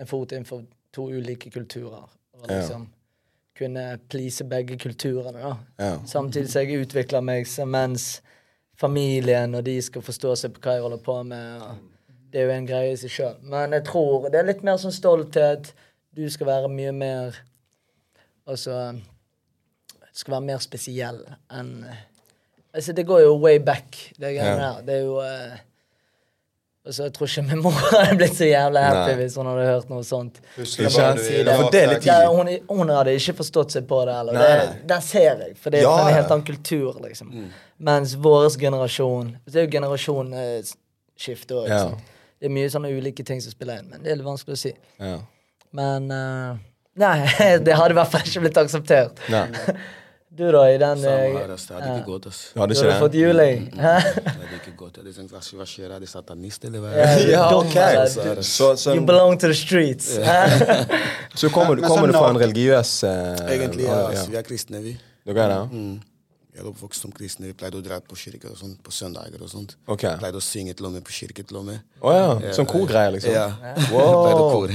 en fot innenfor to ulike kulturer. Og Ja. liksom kunne please begge kulturene, da. Ja. Samtidig som jeg utvikler meg mens familien og de skal forstå seg på hva jeg holder på med. Det er jo en greie i seg sjøl. Men jeg tror det er litt mer sånn stolthet. Du skal være mye mer Altså skal være mer spesiell enn Altså, det går jo way back, det greiene Ja. der. Det er jo uh, Altså, jeg tror ikke min mor [LAUGHS] hadde blitt så jævlig happy Nei. hvis hun hadde hørt noe sånt. Husker Ikke Ja, for det er litt Ja, tidlig. hun, hun hadde ikke forstått seg på det. Eller. Det, der ser jeg, for det er Ja, fra en helt annen kultur. liksom. Mens vår generasjon Det er jo generasjonsskifte òg. Ja. Det er mye sånne ulike ting som spiller inn, men det er litt vanskelig å si. Ja. Men uh, Nei, [LAUGHS] det hadde i hvert fall ikke blitt akseptert. Nei. [LAUGHS] Du, da, i den Samme eh, her, ass. Det hadde ikke gått, ass. Ja, hadde Du hadde fått det? juling. Hæ? Det hadde ikke gått. Jeg hva skjer? Er det satanist, eller hva? Ja, Ja, ok. Så, så, You belong to the streets. Så [LAUGHS] kommer, sånn du fra en religiøs eh, Egentlig, ja. ja. Vi er kristne, vi. Dere er det? Mm. Jeg er oppvokst som kristne. Vi pleide å dra på kirke og sånt på søndager og sånt. Ok. Pleide å synge til og med på kirke til og med. Å ja. Sånn korgreier, liksom? Ja. Wow. [LAUGHS] Pleide å kore.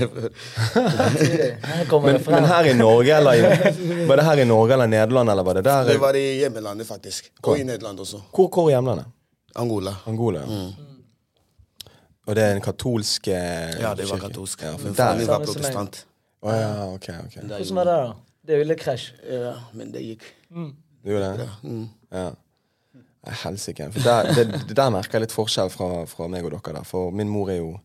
Men, men her i Norge, eller Var det her i Norge eller Nederland, eller var det der? Det var i hjemlandet, faktisk. Og i Nederland også. Hvor, hvor i hjemlandet? Angola. Angola? ja. Og det er en katolsk eh, Ja, det var katolsk. Ja, for der. faren var protestant. Oh, ja, ok, ok. Hvordan var det, da? Det er jo litt krasj. Ja, men det gikk. Du gjorde det? Mm. Ja. Helsike. Der, det, det der merker jeg litt forskjell fra, fra meg og dere der. For min mor er jo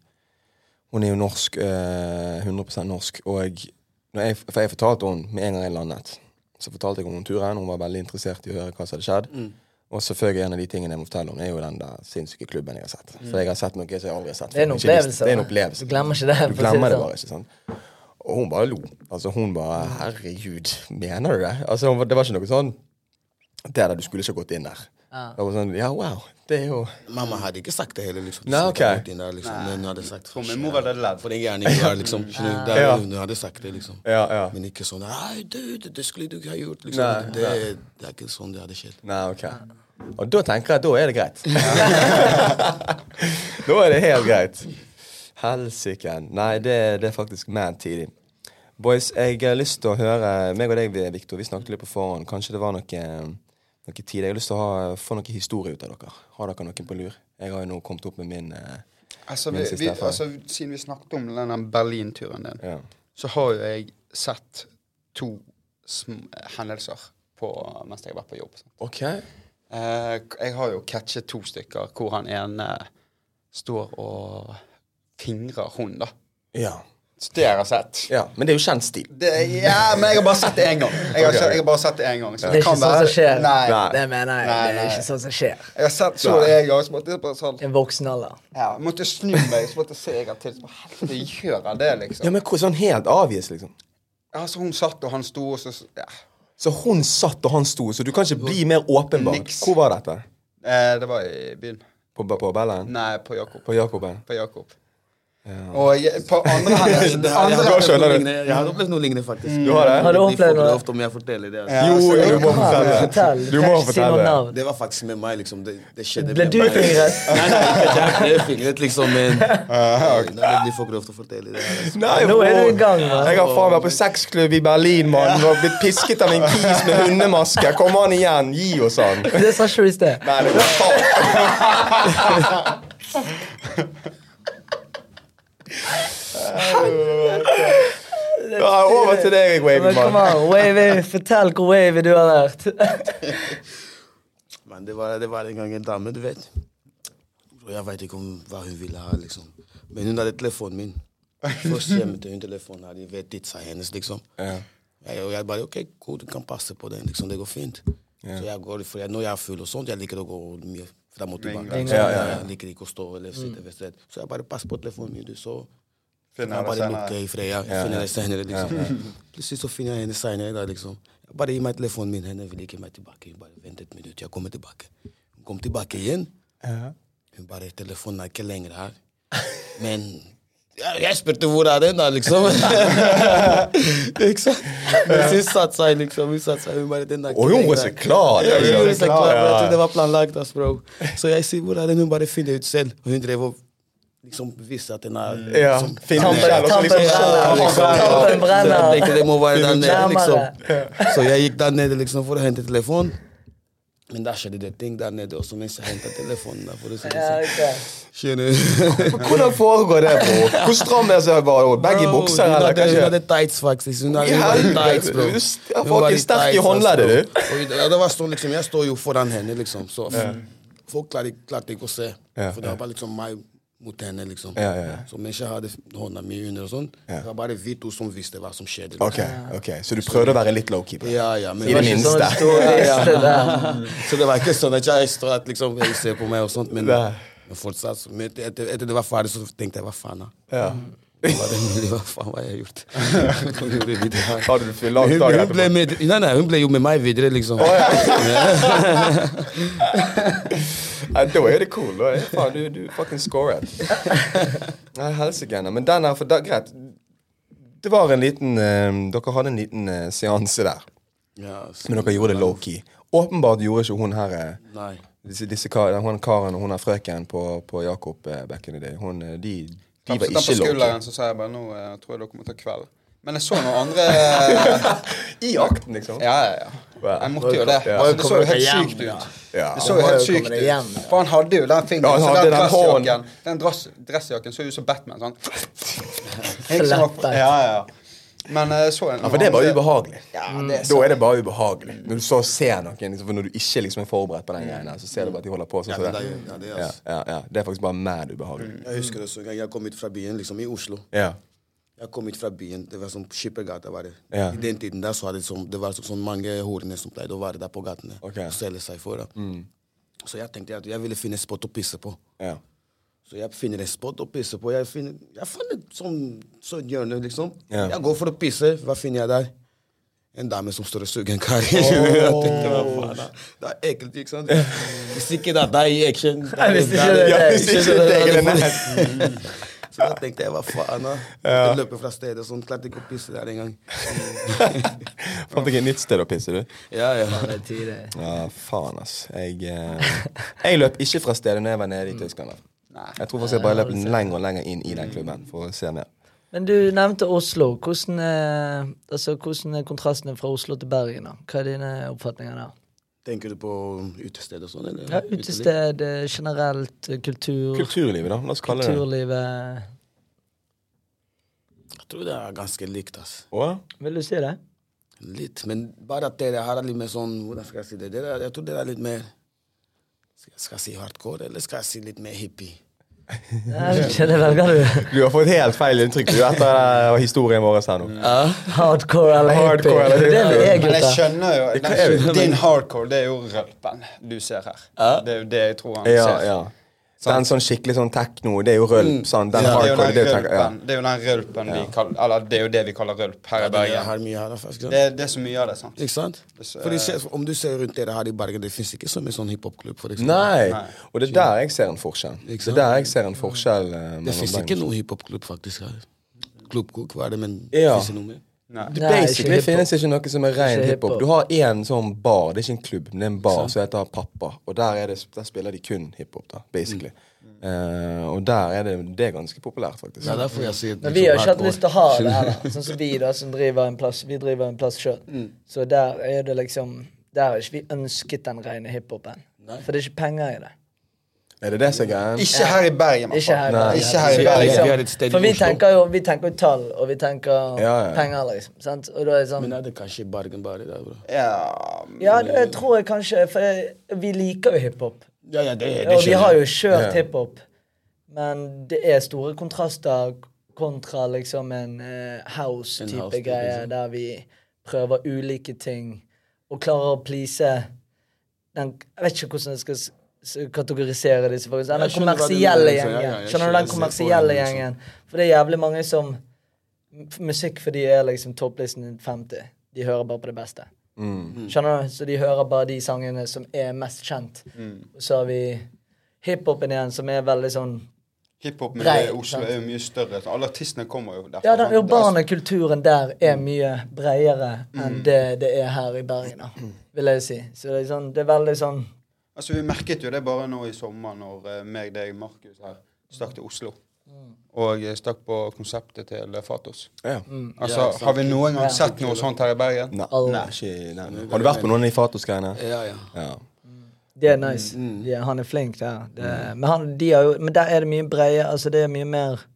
Hun er jo norsk, eh, 100% norsk. Og jeg, jeg, for jeg fortalte henne med en gang jeg landet, så fortalte jeg om turen. Hun var veldig interessert i å høre hva som hadde skjedd. Mm. Og selvfølgelig en av de tingene jeg må fortelle om, er jo den der sinnssyke klubben jeg har sett. For jeg har sett noe som jeg aldri har sett Det er en opplevelse. Det er en opplevelse. Du glemmer ikke det. Du glemmer det sånn. bare, ikke sant? Og hun bare lo. Altså Hun bare Herregud, mener du det? Altså Det var ikke noe sånn Det er da, du skulle ikke gått inn der. Det var sånn Ja, wow. Det er jo Mamma hadde ikke sagt det heller. liksom. Nei, Så ok. inn Der, liksom. Men hun hadde sagt For min mor ledd. For den [LAUGHS] du er, liksom. Der, Ja. Hun hadde sagt det, liksom. Ja, ja. Men ikke sånn Nei, du, det, det skulle du ikke ha gjort. liksom. Nei, det, nei. det er ikke sånn det hadde skjedd. Nei, ok. Og da tenker jeg at da er det greit. [LAUGHS] da er det helt greit. Helsike. Nei, det, det er faktisk man tidlig. Boys, jeg har lyst til å høre meg og deg, Victor, vi snakket litt på forhånd. Kanskje det var noe, noe tid. Jeg har lyst til å ha, få noe historie ut av dere. Har dere noen på lur? Jeg har jo nå kommet opp med min eh, Altså, Min vi, vi, altså, siden vi snakket om denne Berlin-turen din, ja. så har jo jeg sett to hendelser på, mens jeg har vært på jobb. sant? OK. Eh, jeg har jo catchet to stykker hvor han ene står og fingrer hun, da. Ja. Så det har jeg sett. ja. Men det er jo kjent stil. Det, ja, men jeg har bare sett det én gang. Jeg har, jeg har bare sett det en gang. Så Det er ikke kan sånn som skjer. Nei. Nei. Det mener jeg. Nei, Det er ikke sånn som skjer. Jeg har sett så det en gang, så måtte jeg bare sånn en voksen alder. ja, jeg måtte snu meg, så måtte jeg se en gang til. Så bare, helvete, gjør han det, liksom? Ja, men Sånn helt avgis, liksom. Ja, så hun satt, og han sto, og så ja. Så hun satt og han sto, så du kan ikke bli mer åpenbar. Niks. Hvor var dette? eh, Det var i byen. På, på Bellen? Nei, på Jakob. På Jakoben? På Jakob. Og jeg, på andre hendelser Jeg [LAUGHS] andre har opplevd noe lignende- jeg har opplevd noe lignende, faktisk. Du har det? Har du opplevd noe? ofte om jeg forteller det. Altså. Ja, Jo, jo, du må fortelle. Fortell. Du må fortelle. Det var faktisk med meg, liksom. Det, det skjedde Ble med du fingret? Nei, nei, jeg ble fingret, liksom, men [LAUGHS] Nei, De får ikke lov til å fortelle det. altså. Nei, Nå er du i gang. Jeg har faen vært på sexklubb i Berlin, mann. Og blitt pisket av en kis med hundemaske. Kom an igjen, gi oss han. Det sa ikke du i sted. Nei, det var faen. [LAUGHS] Ja, over til deg, Men kom an, wavy. Fortell hvor wavy du har vært. Men det var, det var en gang en dame, du vet. Og jeg veit ikke om hva hun ville ha, liksom. Men hun hadde telefonen min. Først gjemte hun telefonen her. jeg vet sa hennes, liksom. Ja. Jeg, og jeg bare OK, cool, du kan passe på den. liksom, Det går fint. Så jeg går, for jeg, Når jeg er full og sånt, jeg liker å gå mye Frem og tilbake. Så Ja, ja, ja. Jeg liker ikke å stå eller sitte ved sted. Så jeg bare pass på telefonen min, du, så Finner jeg det bare senere. lukker i fred. Jeg Ja, finner ja. det senere, liksom. Plutselig så finner jeg henne senere, da, liksom. Jeg bare gi meg telefonen min, henne vil ikke gi meg tilbake. Bare vent et minutt, jeg kommer tilbake. Hun kom tilbake igjen. Ja. Hun bare, telefonen er ikke lenger her. [LAUGHS] Men ja, jeg spurte hvor er den, da, liksom. ikke sant? Men hun satte seg, liksom. Hun satte seg, hun bare, den er ikke Og hun lenger var så her. klar. Ja, hun liksom. gjorde seg klar, Ja. jeg trodde det var planlagt, ass, bro. Så jeg sier, hvor er den? Hun bare finner ut selv. Og hun drev og liksom vise at den er Ja, liksom, selv, så liksom brenner. liksom- det må være der nede, liksom. Så jeg gikk der nede liksom for å hente telefon. Men der skjedde det ting der nede også mens jeg henta telefonen. For å si det Ja, sånn. ok. Skjønner? Hvordan foregår det, bro? Hvor stram er det bare? Begge i bukser, hun hadde- Hun hadde tights, faktisk. Hun hadde, hun hadde tights, bro. du er sterke i tights, håndleddet, du. Ja, det var sånn, liksom, jeg står jo foran henne, liksom. Så folk klarte ikke å se. For det var bare liksom meg mot henne, liksom. Ja, ja, ja. Så mens jeg hadde hånda mi under og sånt. det var bare vi to som visste hva som skjedde. liksom. Ok, ok, Så du prøvde å være litt low-key? Ja, ja, men I det minste. sånn. [LAUGHS] [LAUGHS] Så det var ikke sånn at jeg står at liksom, jeg ser på meg og sånt, men, men fortsatt, etter, etter, det var ferdig, så tenkte jeg hva faen? Ja. Hva, hva faen har jeg gjort? [LAUGHS] Hun gjorde videre her? Hadde du fylt Hun, ble etterpå? med, nei, nei, hun ble jo med meg videre, liksom. [LAUGHS] Nei, da er det cool. Da faen, du, du fucking scoret. Nei, helsike. Men den her, for da, greit. Det var en liten uh, Dere hadde en liten uh, seanse der. Ja, så, Men dere gjorde det low-key. Åpenbart gjorde ikke hun her uh, disse, disse kar, hun karen og hun her frøken på, på Jakob uh, back in the day. Hun, de, de var Tapset den på ikke skulderen, så sa jeg bare nå eh, tror jeg dere må ta kveld. Men jeg så noen andre [LAUGHS] I akten, liksom? Ja, ja, ja. Jeg måtte jo det. Ja. Altså, det så jo helt sykt ut. Det så jo helt sykt ut. For han hadde jo den fingeren. så den dressjakken Den dressjakken så ut som Batman. Sånn. Flattet. [LAUGHS] Ja, ja. Men eh, så en Ja, for det er bare ubehagelig. Ja, det er Da er det bare ubehagelig. Når du så ser noen, liksom, for når du ikke liksom er forberedt på den greia, så ser du bare at de holder på sånn Ja, som det. ja, det er Ja, altså. ja, ja. Det er faktisk bare mad ubehagelig. Jeg husker det en gang jeg kom ut fra byen, liksom i Oslo. Ja. Jeg kom ut fra byen, det var sånn Skippergata var det. Ja. I den tiden der så hadde det, sånn, det var så, sånn mange horene som pleide å være der på gatene. okay. Og selge seg for. Mm. Så jeg tenkte at jeg ville finne et spot å pisse på. Ja. Så jeg finner en spot å pisse på. Jeg, finner, jeg finner et sånn, sånn hjørne, liksom. Ja. Jeg går for å pisse. Hva finner jeg der? En dame som står og suger en kar. faen da? Det er ekkelt, ikke sant? Hvis ikke det er deg i action [LAUGHS] hvis ikke det er Ja, det det er [LAUGHS] Så da tenkte jeg, hva faen da? Jeg løper fra stedet sånn, klarte ikke å pisse der engang. [LAUGHS] Fant deg et nytt sted å pisse, du? Ja, ja. Det det. Ja, faen, ass. Jeg, eh, jeg løp ikke fra stedet når jeg var nede i Tyskland. da. Jeg tror faktisk jeg bare løp lenger og lenger inn i den klubben for å se mer. Men du nevnte Oslo. Hvordan er, altså, hvordan er kontrastene fra Oslo til Bergen? da? Hva er dine oppfatninger der? Tenker du på utested og sånn, eller? Ja, Utested, eh, generelt, eh, kultur, Kulturlivet, da. La oss kalle det det. kulturlivet Jeg tror det er ganske likt, ass. Hva? Vil du si det? Litt, men bare at dere har litt mer sånn, hvordan skal jeg si det? Dere, jeg tror dere er litt mer, skal jeg, si hardcore, eller skal jeg si litt mer hippie? Jeg det velger du. Du har fått helt feil inntrykk du, etter eh, historien vår her nå. Hardcore eller hippie. Hardcore eller Det er det Men jeg skjønner jo den. Din hardcore, det er jo rølpen du ser her. Det er jo det jeg tror han ser. Ja, Ja, ser. er Den sånn skikkelig sånn tekno, det er jo rølp. Sånn, den Det er hardcore, den det er jo ja. rølpen, det er jo den rølpen vi kaller Eller det er jo det vi kaller rølp her i Bergen. har mye her, faktisk. Det, er- det er så mye av det, sant. Ikke sant? ser, om du ser rundt dere her i Bergen, det fins ikke så mye sånn hiphop-klubb. Nei. Nei. Og det er der jeg ser en forskjell. Ikke Det er der jeg ser en forskjell eh, Det fins ikke noen hiphopklubb faktisk. her. Klubbkok, hva er det, men Ja. fins det noe mer? Nei. Det Nei, Basically ikke finnes ikke noe som er ren hiphop. Du har én sånn bar, det er ikke en klubb, men det er en bar som heter Pappa. Og der, er det, der spiller de kun hiphop, da, basically. Eh, og der er det, det er ganske populært, faktisk. Nei, derfor jeg sier Men vi har ikke hatt lyst til å ha det [LAUGHS] her, da. Sånn som vi, da, som driver en plass. Vi driver en plass sjøl. Så der er det liksom Der har ikke vi ønsket den rene hiphopen. For det er ikke penger i det. Er det det som er greia? Ikke her i Bergen, Ikke her i. Bergen. Ikke her i Bergen. For vi tenker jo vi tenker tall, og vi tenker Ja, ja. penger, liksom. Sant? Og da er det sånn Men er det kanskje Bergen bare der, bro? Ja, Ja, det tror jeg kanskje, for jeg, vi liker jo hiphop. Ja, ja, det, det Og vi har jo kjørt hiphop, men det er store kontraster kontra liksom en uh, house-type house-type, greie, liksom. der vi prøver ulike ting og klarer å please den Jeg vet ikke hvordan jeg skal kategorisere disse folkene, Den kommersielle gjengen. Skjønner du den kommersielle meg, liksom. gjengen? For det er jævlig mange som Musikk for de er liksom topplisten din 50. De hører bare på det beste. Mm. Skjønner du? Så de hører bare de sangene som er mest kjent. Mm. så har vi hiphopen igjen, som er veldig sånn Hiphop med Brei, Oslo er jo mye større. så Alle artistene kommer jo derfra. Ja, den sant? urbane kulturen der er mye bredere enn det det er her i Bergen, da, vil jeg si. Så det er, sånn, det er veldig sånn Altså, Vi merket jo det bare nå i sommer, når uh, meg, deg, Markus her stakk til Oslo. Og eh, stakk på konseptet til Fatos. Ja. Altså, Har vi noen gang sett noe sånt her i Bergen? Nei, nei, nei, nei. Har du vært på noen av de Fatos-greiene? Ja, ja. Ja. Det er nice. De, han er flink der. Det, men, han, de har jo, men der er det mye bredere Altså, det er mye mer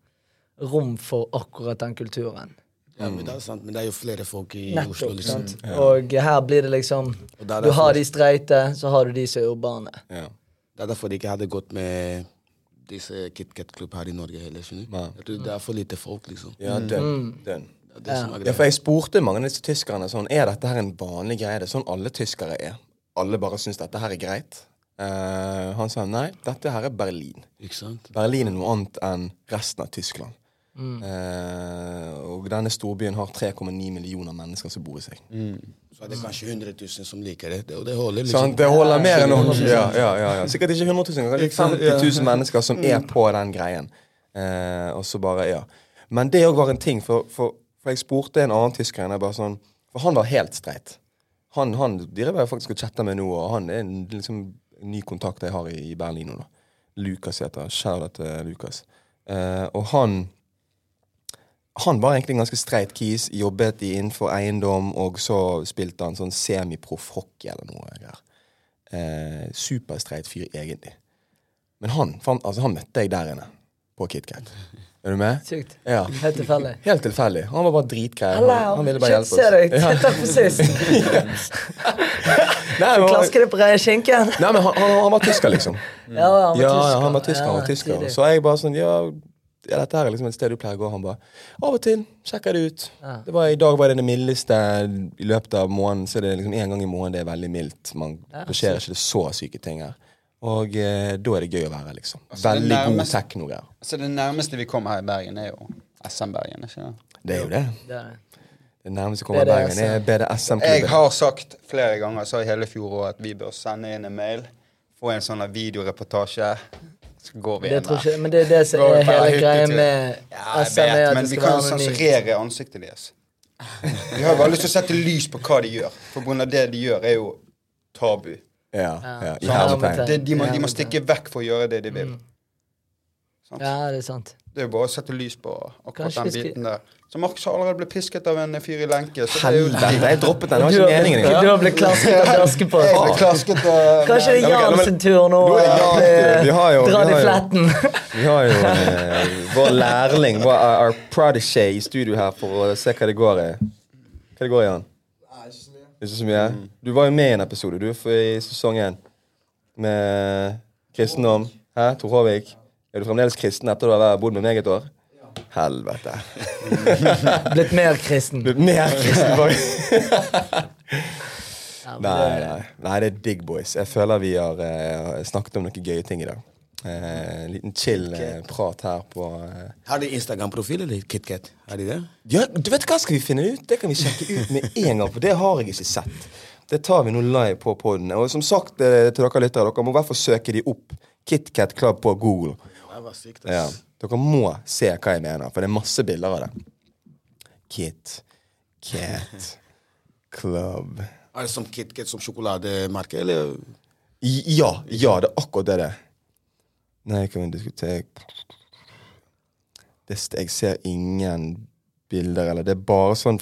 rom for akkurat den kulturen. Ja men det er sant. Men det er jo flere folk i Oslo, liksom. sant? Og her blir det liksom det Du har de streite, så har du de som er urbane. Ja. Det er derfor de ikke hadde gått med disse KitKat-klubb her i Norge heller. skjønner du? Jeg tror Det er for lite folk, liksom. ja, den. den. Det det som er Ja, for jeg spurte mange av disse tyskerne sånn, er dette her en vanlig greie. Det er sånn alle tyskere er. Alle bare syns dette her er greit. Uh, han sa nei, dette her er Berlin. Ikke sant? Berlin er noe annet enn resten av Tyskland. Eh, og denne storbyen har 3,9 millioner mennesker som bor i seg. Så er det kanskje 100 000 som liker det. Det, det holder, liksom. Sånn, Det holder mer enn nok. Ja, ja, ja, ja. Sikkert ikke 100 000, kanskje 50 000 mennesker som er på den greien. Eh, og så bare, ja. Men det òg var en ting, for, for, for jeg spurte en annen tysker enn jeg bare sånn, For han var helt streit. Han, han driver jeg faktisk og chatter med nå, og han er en liksom, ny kontakt jeg har i, i Berlin nå. da. Lukas heter Shout out til Lukas. Eh, og han han var egentlig en ganske streit kis, jobbet i innenfor eiendom, og så spilte han sånn semiproff hockey eller noe. Eh, Superstreit fyr, egentlig. Men han, fant, altså, han møtte jeg der inne, på KitKat. Er du med? Sykt. Ja. Helt tilfeldig. Helt tilfeldig. Han var bare dritgrei. Han, han ville bare hjelpe hjelpe ser oss. deg. Takk for sist. [LAUGHS] Nei, men, Klasker det på skinken? nei, men han, han, han var tysker, liksom. Ja, han var tysker. ja, han var tysker. han var tysker. Så jeg bare sånn Ja, ja, dette her er liksom et sted du pleier å gå. Han bare Av og til sjekker det ut. Ja. Det var, I dag var det det mildeste i løpet av måneden. Så er det liksom en gang i måneden det er veldig mildt. Man, Ja, det skjer ikke det så syke ting her. Og eh, da er det gøy å være liksom. Altså, veldig Veldig god nærmeste- tekno-greier. Altså, det nærmeste vi kommer her i Bergen, er jo SM-Bergen. ikke sant? Det er jo det. Det er det. Det nærmeste kommer i Bergen, er BDSM-klubben. Jeg har sagt flere ganger så i hele fjor at vi bør sende inn en mail, få en sånn videoreportasje. Så går vi Det inn tror der. ikke, men det er det som er hele hyttetur. greia med Ja, SM. er vet, at men det vi kan jo sensurere ansiktet deres. Vi har bare lyst til å sette lys på hva de gjør. For grunn av det de gjør, er jo tabu. Ja, ja, Så, men Det, de, må, de må stikke vekk for å gjøre det de vil. Mm. Sant? Ja, det er sant. Det er jo bare å sette lys på akkurat Kanskje den biten der. Så Markus har allerede blitt pisket av en fyr i lenke. Så det er jo Helvete, jeg droppet den. Det var ikke meningen du har blitt klasket av Askepott. Jeg ble klasket av Kanskje det er Jan sin tur nå tur. Vi har jo- vi i fletten. Vi har jo eh, vår lærling, vår our prodigy, i studio her for å se hva det går i. Hva det går i, Jan? Ikke så mye? Du var jo med i en episode du, for i sesong én med kristendom. Hæ, Tor Håvik? Er du fremdeles kristen etter å ha bodd med meg et år? Helvete. [LAUGHS] Blitt mer kristen. Er mer kristen, [LAUGHS] faktisk. Nei, nei, nei, det er digg, boys. Jeg føler vi har eh, snakket om noen gøye ting i dag. Eh, en liten chill eh, prat her på eh. Har de Instagram-profil eller KitKat? Har de det? Ja, du vet hva skal vi finne ut? Det kan vi sjekke ut med en gang, for det har jeg ikke sett. Det tar vi nå live på poden. Og som sagt eh, til dere lyttere, dere må i hvert fall søke de opp. KitKat Club på Google. Var sykt, Ja. Dere må se hva jeg mener, for det er masse bilder av det. Kit Cat Club. Er det som KitKat som sjokolademerke, eller? Ja, ja, det er akkurat det det er. Nei, kan vi diskutere Jeg ser ingen bilder, eller det er bare sånn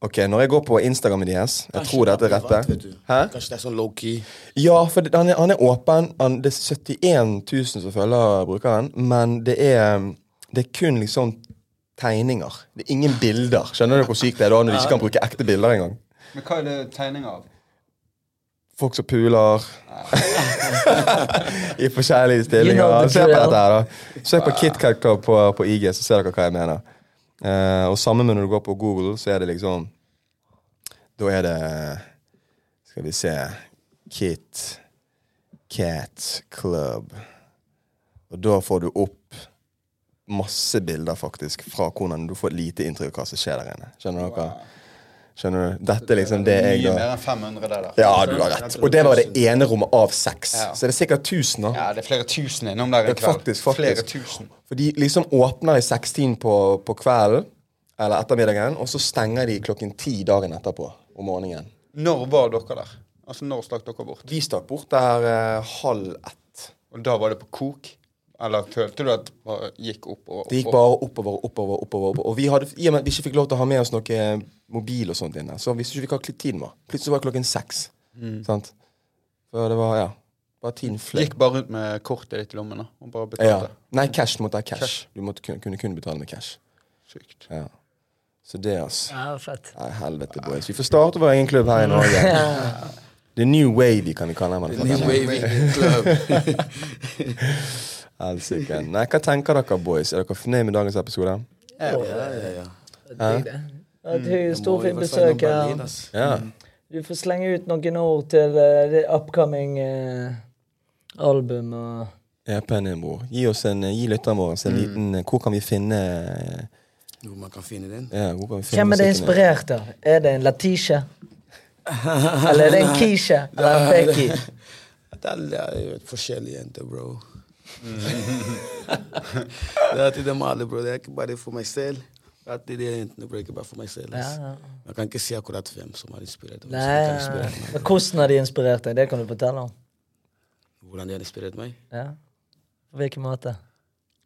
Ok, når jeg går på Instagrammen deres Jeg Kanskje tror dette er det rette. Kanskje det er sånn low-key? Ja, for det, han, er, han er åpen. Han, det er 71 000 som følger brukeren, men det er, det er kun liksom tegninger. Det er ingen bilder. Skjønner du hvor sykt det er da når de ikke kan bruke ekte bilder engang? Men hva er det tegninger av? Folk som puler [LAUGHS] i forskjellige You stillinger. know Se på dette her, da. Søk på KitKat Club på, på IG, så ser dere hva jeg mener. Eh, og samme med når du går på Google, så er det liksom Da er det Skal vi se Kit Cat Club. Og da får du opp masse bilder, faktisk, fra hvordan du får et lite inntrykk av hva som skjer der inne. Skjønner dere? Skjønner du? Dette liksom det jeg Mye da mer enn 500 det der. Ja, du har rett. Og det var det ene rommet av seks. Ja. Så det er sikkert 1000, da. Ja, det er flere tusen innom der i kveld. faktisk, faktisk. Flere tusen. For de liksom åpner i sekstiden på, på kvelden, eller ettermiddagen, og så stenger de klokken ti dagen etterpå om morgenen. Når var dere der? Altså, når stakk dere bort? Vi stakk bort der eh, halv ett. Og da var det på kok? Eller følte du at det bare gikk oppover? Det gikk bare oppover og oppover. oppover, oppover. Og vi hadde, I og med at vi ikke fikk lov til å ha med oss noe mobil og sånt inne, så visste ikke vi hva tiden var. Plutselig var det klokken seks. Sant? For det var, ja Bare tiden fløy. Gikk bare rundt med kortet ditt i lommen da, og bare Ja. betalte? Nei, cash. Du måtte ha cash. Cash. Du måtte kunne, kunne kun betale med cash. Sykt. Ja. Så det, altså. Ja, fett. Nei, helvete, boys. Vi får starte vår egen klubb her i Norge. The New Wavy, kan vi kalle den. New Wavy Club. [LAUGHS] Helsike. Nei, hva tenker dere, boys? Er dere fornøyd med dagens episode? Ja, ja, ja. ja. det. Et Må storfint jo være besøk her. Ja. Du får slenge ut noen ord til uh, det upcoming uh, album og EP-en din, bror. Gi oss en, gi lytteren vår en liten Hvor kan vi finne Hvor man kan finne den. ja, hvor kan vi finne Hvem er det inspirert av? Er det en Latisha? [LAUGHS] Eller er det en Keisha? Eller en Becky? Det er, det er jo et forskjellig jenter, bro. [LAUGHS] det er til dem alle, bror. Det er ikke bare for meg selv. Det er jentene, bro. Ikke bare for meg selv. Ja. Jeg kan ikke si akkurat hvem som har inspirert hvem Nei, inspirert meg. men hvordan har de inspirert deg? Det kan du fortelle om. Hvordan de har inspirert meg? Ja. På hvilken måte?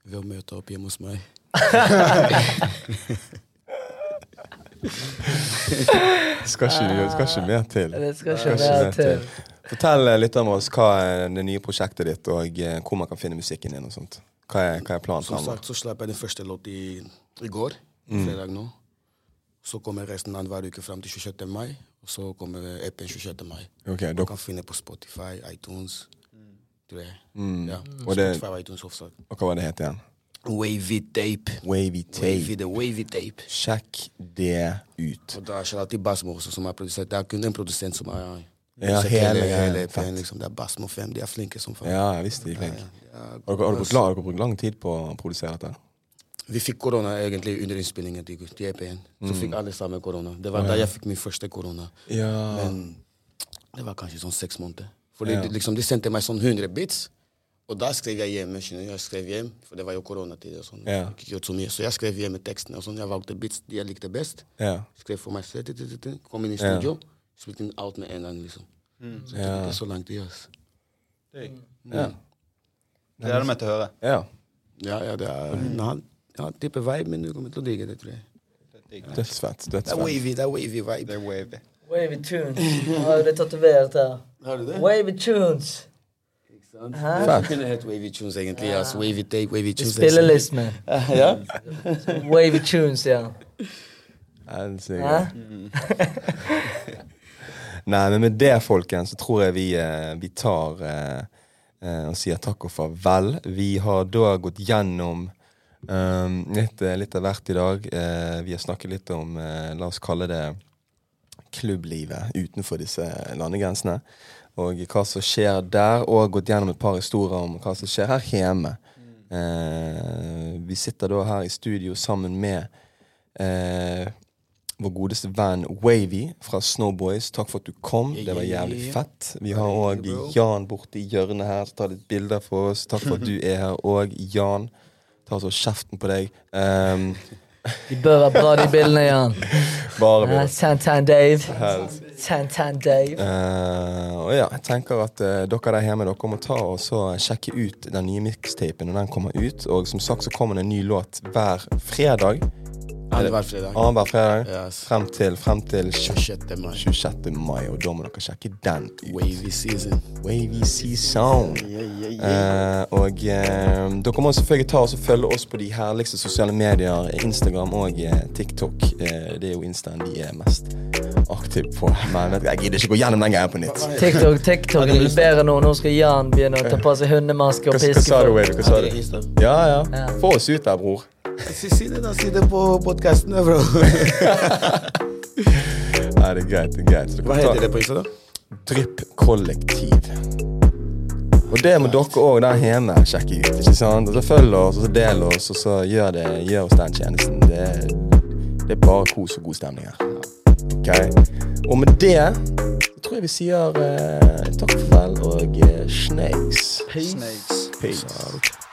Ved å møte opp hjemme hos meg. Skal ikke, skal ikke mer til. Det skal Skal ikke ikke være mer til. til. Fortell litt om oss, hva er det nye prosjektet ditt, og eh, hvor man kan finne musikken din. og sånt. Hva er, hva er planen Som sagt så slapp jeg den første låten i, i går. Fredag nå. Så kommer resten annenhver uke fram til 26. mai. Og så kommer EP-en 26. mai. Okay, Du kan finne på Spotify, iTunes. Tror jeg. Ja. Og det- Spotify, iTunes, hovedsak. og hva var det het igjen? Wavy tape. Wavy Tape. Wavy, the wavy tape. Sjekk det ut. Og da er Charlotte Basmo også som er produsent. Det er kun en produsent som har Ja, hele- hele. EP-en. Liksom. Det er Basmo 5. De er flinke som faen. Ja, jeg visste de er flinke. Ja, Har du har dere brukt lang- har dere brukt lang tid på å produsere dette? Vi fikk korona egentlig under innspillingen til, JPN. EP-en. Så fikk alle sammen korona. Det var da jeg fikk min første korona. Ja. Men det var kanskje sånn seks måneder. For de, liksom, de sendte meg sånn 100 bits, og da skrev jeg hjem. Jeg skrev hjem, For det var jo koronatid. og sånn. Ja. Så. Så jeg skrev hjem med tekstene. og sånn. Jeg valgte bits de jeg likte best. Ja. Skrev for meg selv. Kom inn i studio, spilte inn alt med en gang. liksom. Så det tok ikke så lang tid. altså. Ja. Gleder meg til å høre. ja. Ja, ja, det er en annen ja, type vibe, men du kommer til å digge det, tror jeg. Dødsfett. Det er Dødsfett. wavy, det er wavy Det er wavy. Wavy tunes. Har du det tatovert her? Har du det? Wavy tunes. Fett. Det hett wavy tunes, egentlig. Altså, wavy tape, wavy tunes. Spillelist. Ja? Wavy tunes, ja. Helsike. Hæ? [LAUGHS] Nei, men med det, folkens, så tror jeg vi, eh, vi tar eh, eh, og sier takk og farvel. Vi har da gått gjennom um, litt, litt av hvert i dag. Uh, vi har snakket litt om, uh, la oss kalle det klubblivet utenfor disse landegrensene. Og hva som skjer der, og gått gjennom et par historier om hva som skjer her hjemme. Uh, vi sitter da her i studio sammen med vår godeste venn Wavy fra Snowboys. Takk for at du kom. Det var jævlig fett. Vi har òg Jan borti hjørnet her som tar litt bilder for oss. Takk for at du er her òg, Jan. Ta så kjeften på deg. [LAUGHS] Um, De bør være bra, de bildene, Jan. [LAUGHS] bare bra. med Santan Dave. Santan Dave. Uh, og ja, jeg tenker at uh, dere der hjemme dere må ta og så sjekke ut den nye mixtapen når den kommer ut. Og som sagt så kommer det en ny låt hver fredag. Annenhver fredag. Annenhver fredag. Yes. Frem til, frem til 26. mai. 26. mai, og da må dere sjekke den ut. Wavy season. Wavy Season. Eh, og uh, dere må selvfølgelig ta oss og følge oss på de herligste sosiale medier. Instagram og uh, TikTok. Eh, det er jo Instaen de er mest aktive på. Men vet du, jeg gidder ikke gå gjennom den greia på nytt. TikTok TikTok er bedre nå. Nå skal Jan begynne å ta på seg hundemaske Hva, og hva piske sa du, folk. Wavy? Hva sa du? Ja, ja. Få oss ut der, bror. Si, si det, da. Si det på podkasten, bro. Nei, det er greit. det er greit. Hva heter det på Insta, da? Drypp kollektiv. Og det må dere òg der hjemme sjekke ut. ikke sant? Og så Følg oss, og så del oss, og så gjør, det, gjør oss den tjenesten. Det, det er bare kos og god stemning her. Ok? Og med det tror jeg vi sier eh, takk for vel og eh, snakes. Snakes. Peace.